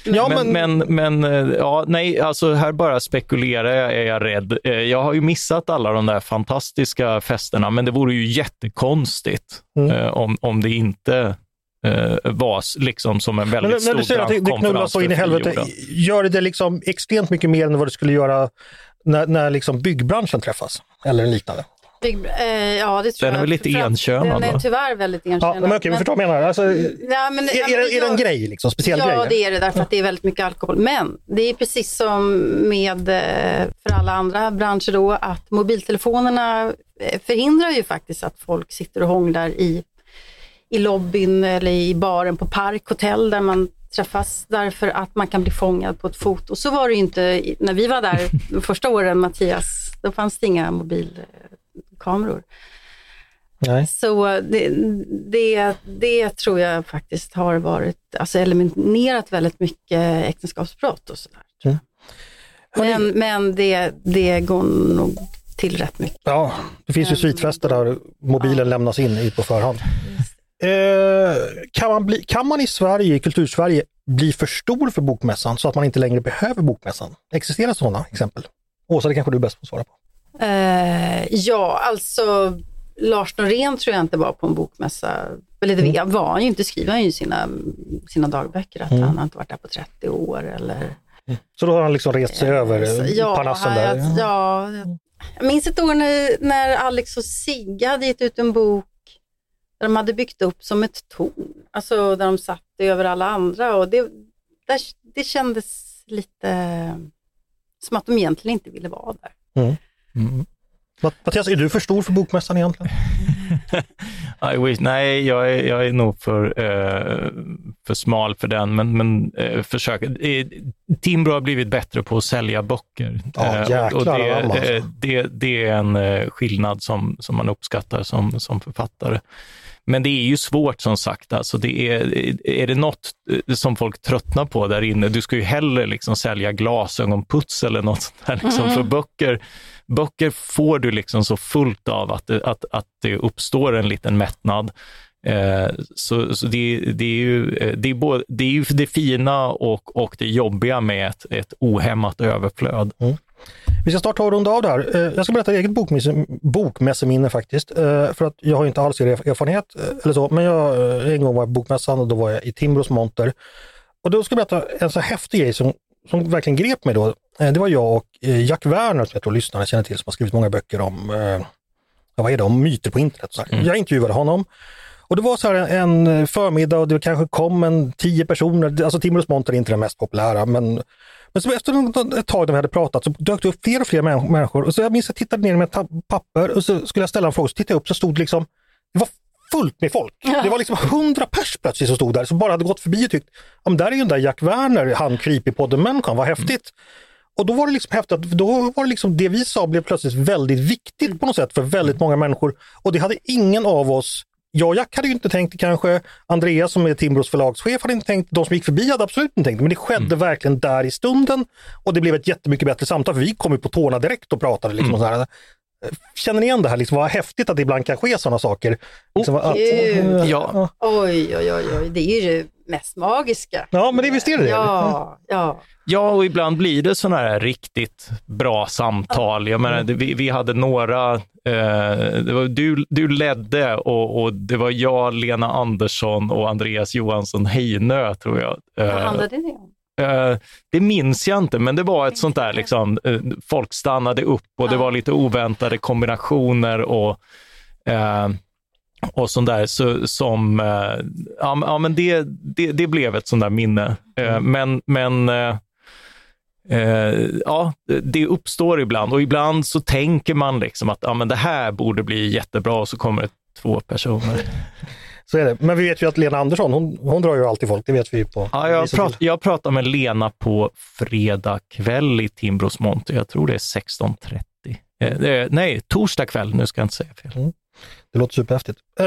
A: Ja,
C: men, men, men, eh, ja, nej, alltså här bara spekulerar jag, är jag rädd. Eh, Jag har ju missat alla de där fantastiska festerna, men det vore ju jättekonstigt
A: Mm.
C: eh, om, om det inte eh, var liksom som en
A: Men
C: väldigt
A: när du
C: stor
A: säger att det, det knullas så in i helvete, gör det det liksom extremt mycket mer än vad det skulle göra när, när liksom byggbranschen träffas? Eller liknande?
B: Big, eh, ja, det tror
C: Den är
B: jag.
C: väl lite enkönad,
B: Den är tyvärr väldigt
A: Ja,
B: enkönad.
A: men okej, vi förstår vad jag menar. Alltså, är,
B: Ja, men, ja,
A: är,
B: men
A: det- är det en grej, liksom, speciell
B: ja,
A: grej?
B: det är det därför att det är väldigt mycket alkohol. Men det är precis som med eh, för alla andra branscher då att mobiltelefonerna eh, förhindrar ju faktiskt att folk sitter och hånglar i i lobbyn eller i baren på Park Hotel där man träffas därför att man kan bli fångad på ett foto. Så var det ju inte när vi var där de första åren, Mattias. Då fanns det inga mobilkameror.
A: Nej.
B: Så det, det, det tror jag faktiskt har varit, alltså eliminerat väldigt mycket äktenskapsbrott och sådär. tror jag.
A: Hörni-
B: Men, men det, det går nog till rätt mycket.
A: Ja, det finns ju svitfester där mobilen lämnas in i på förhand. Eh, kan, man bli, kan man i Sverige, i kultursverige, bli för stor för bokmässan så att man inte längre behöver bokmässan? Existerar sådana exempel? Åsa, det kanske du är bäst på att svara på.
B: Eh, ja, alltså Lars Norén tror jag inte var på en bokmässa. Eller det
A: Mm.
B: var han ju inte, skriver han ju i sina, sina dagböcker, att
A: Mm.
B: han har inte varit där på 30 år eller...
A: Så då har han liksom rest sig över eh,
B: ja,
A: parnassen
B: jag,
A: där.
B: ja, jag minns ett år när, när Alex och Sigge hade gett ut en bok där de hade byggt upp som ett torn, alltså där de satt över alla andra och det, där, det kändes lite som att de egentligen inte ville vara där.
C: Mm.
A: Matt- Mattias, är du för stor för bokmässan egentligen?
C: I wish, nej, jag är, jag är nog för, eh, för smal för den, men, men eh, försök. Eh, Timbro har blivit bättre på att sälja böcker.
A: Ja,
C: Eh,
A: jäklar
C: det,
A: anamma, alltså.
C: eh, det, det är en eh, skillnad som, som man uppskattar som, som författare. Men det är ju svårt som sagt. Alltså det är, är det något som folk tröttnar på där inne, du ska ju hellre liksom sälja glasögonputs eller något sånt där. Liksom. För böcker, böcker får du liksom så fullt av att det, att, att det uppstår en liten mättnad. Eh, så så det, det, är ju, eh, det, är både, det är ju det fina och, och det jobbiga med ett, ett ohämmat överflöd. Mm.
A: Vi ska snart ta och runda av det här. Eh, jag ska berätta ett eget bokmässeminne faktiskt. Eh, för att jag har inte alls erfarenhet eller så, men jag, en gång var jag på bokmässan och då var jag i Timbros monter. Och då ska jag berätta en så häftig grej som, som verkligen grep mig då. Eh, Det var jag och eh, Jack Werner, som jag tror lyssnarna känner till, som har skrivit många böcker om, eh, ja, vad är det, om myter på internet. Så här. Jag intervjuade honom. Och det var så här en förmiddag och det kanske kom en tio personer, alltså Timbros monter är inte den mest populära, men men så efter ett tag när vi hade pratat så dök det upp fler och fler män- människor. Och så jag minns att jag tittade ner med ett papper och så skulle jag ställa en fråga. Så tittade jag upp så stod det liksom, det var fullt med folk. Det var liksom hundra pers plötsligt som stod där, som bara hade gått förbi och tyckt, ja men där är ju den där Jack Werner, han Creepypodden-människan, vad häftigt. Och då var det liksom häftigt, då var det liksom det vi sa blev plötsligt väldigt viktigt på något sätt för väldigt många människor. Och det hade ingen av oss jag och Jack hade ju inte tänkt det kanske, Andreas som är Timbros förlagschef hade inte tänkt, de som gick förbi hade absolut inte tänkt det, men det skedde verkligen där i stunden och det blev ett jättemycket bättre samtal för vi kom ju på tårna direkt och pratade. Liksom, och så här. Känner ni igen det här, liksom, vad häftigt att det ibland kan ske sådana saker? Liksom, att,
B: gud.
C: Ja.
B: Oj, oj, oj, oj, det är ju det mest magiska.
A: Ja, men det visst är det det.
B: Ja, ja.
C: Ja, och ibland blir det sådana här riktigt bra samtal. Jag menar, vi, vi hade några, eh, det var, du, du ledde och, och det var jag, Lena Andersson och Andreas Johansson Heinö, tror jag.
B: Vad
C: Eh,
B: handlade det om?
C: Eh, det minns jag inte, men det var ett sånt där, liksom, eh, folk stannade upp och det var lite oväntade kombinationer och, eh, och sånt där. Så, som, ja, men- det, det, det blev ett sånt där minne. Eh, men men ja, det- det uppstår ibland och ibland så tänker man liksom att ja, men det här borde bli jättebra och så kommer det två personer.
A: Så är det. Men vi vet ju att Lena Andersson, hon, hon drar ju alltid folk, det vet vi ju på.
C: Ja, jag, prat, jag pratade med Lena på fredag kväll i Timbros monter. Jag tror det är 16.30. Eh, nej, torsdag kväll. Nu ska jag inte säga fel.
A: Det låter superhäftigt. Eh,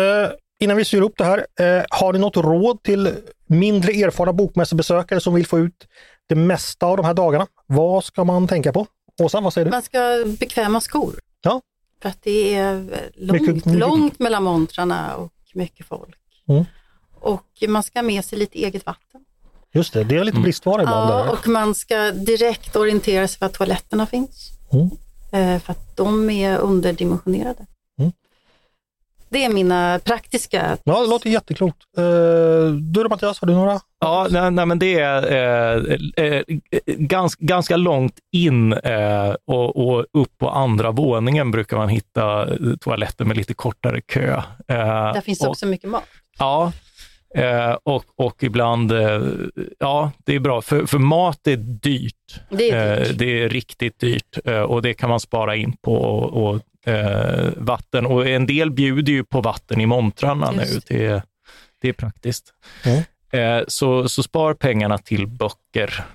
A: innan vi syr upp det här, eh, har ni något råd till mindre erfarna bokmässebesökare som vill få ut det mesta av de här dagarna? Vad ska man tänka på? Åsa, vad säger du?
B: Man ska bekväma skor.
A: Ja.
B: För att det är långt,
A: Mycket- mycket-
B: långt mellan montrarna och mycket folk.
A: Mm.
B: Och man ska ha med sig lite eget vatten.
A: Just det, det är lite bristvara ibland.
B: Ja,
A: där.
B: och man ska direkt orientera sig var toaletterna finns.
A: Mm.
B: Eh, För att de är underdimensionerade. Det är mina praktiska
A: Ja, det låter jätteklokt. Eh, du då Mattias, har du några?
C: Ja, nej, nej, men det är eh, eh, gans, ganska långt in eh, och, och upp på andra våningen brukar man hitta eh, toaletter med lite kortare kö. Eh,
B: Där finns
C: och-
B: också mycket mat.
C: Ja, eh, och, och ibland, eh, ja, det är bra, för, för mat är dyrt.
B: Det är dyrt.
C: Eh, det är riktigt dyrt eh, och det kan man spara in på. Och, och, eh, vatten. Och en del bjuder ju på vatten i montrarna nu. Det är, det är praktiskt.
A: Mm.
C: Eh, så, så spar pengarna till böcker.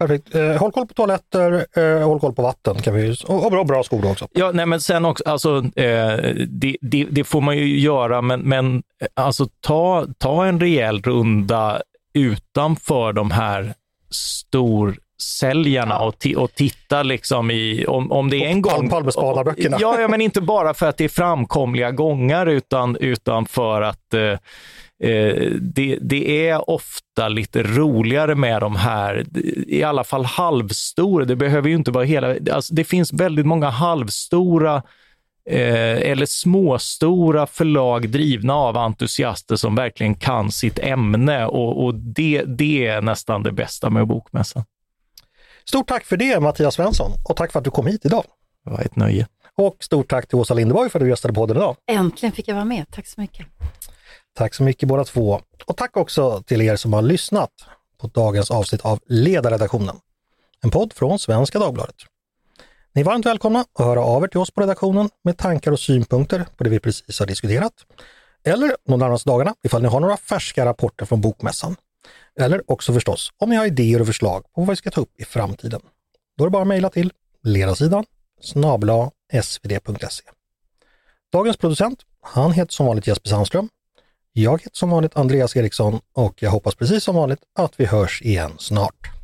A: Perfekt. Eh, håll koll på toaletter, eh, håll koll på vatten kan vi, och, och bra, bra skolor också.
C: Ja, nej, men sen också, alltså, eh, det, det, det får man ju göra, men, men eh, alltså, ta, ta en rejäl runda utanför de här storsäljarna och, och titta liksom i, om, om det är en gång...
A: Palmespanarböckerna.
C: Ja, ja, men inte bara för att det är framkomliga gångar utan, utan för att eh, eh, det, det är ofta lite roligare med de här, i alla fall halvstora. Det behöver ju inte vara hela... Alltså, det finns väldigt många halvstora eh, eller småstora förlag drivna av entusiaster som verkligen kan sitt ämne och, och det, det är nästan det bästa med bokmässan.
A: Stort tack för det Mattias Svensson och tack för att du kom hit idag.
C: Det var ett nöje.
A: Och stort tack till Åsa Linderborg för att du gästade podden idag.
B: Äntligen fick jag vara med. Tack så mycket.
A: Tack så mycket båda två. Och tack också till er som har lyssnat på dagens avsnitt av Ledarredaktionen. En podd från Svenska Dagbladet. Ni är varmt välkomna att höra av er till oss på redaktionen med tankar och synpunkter på det vi precis har diskuterat. Eller de närmaste dagarna ifall ni har några färska rapporter från Bokmässan. Eller också förstås om ni har idéer och förslag på vad vi ska ta upp i framtiden. Då är det bara att mejla till ledarsidan snabla svd.se. Dagens producent, han heter som vanligt Jesper Sandström. Jag heter som vanligt Andreas Eriksson och jag hoppas precis som vanligt att vi hörs igen snart.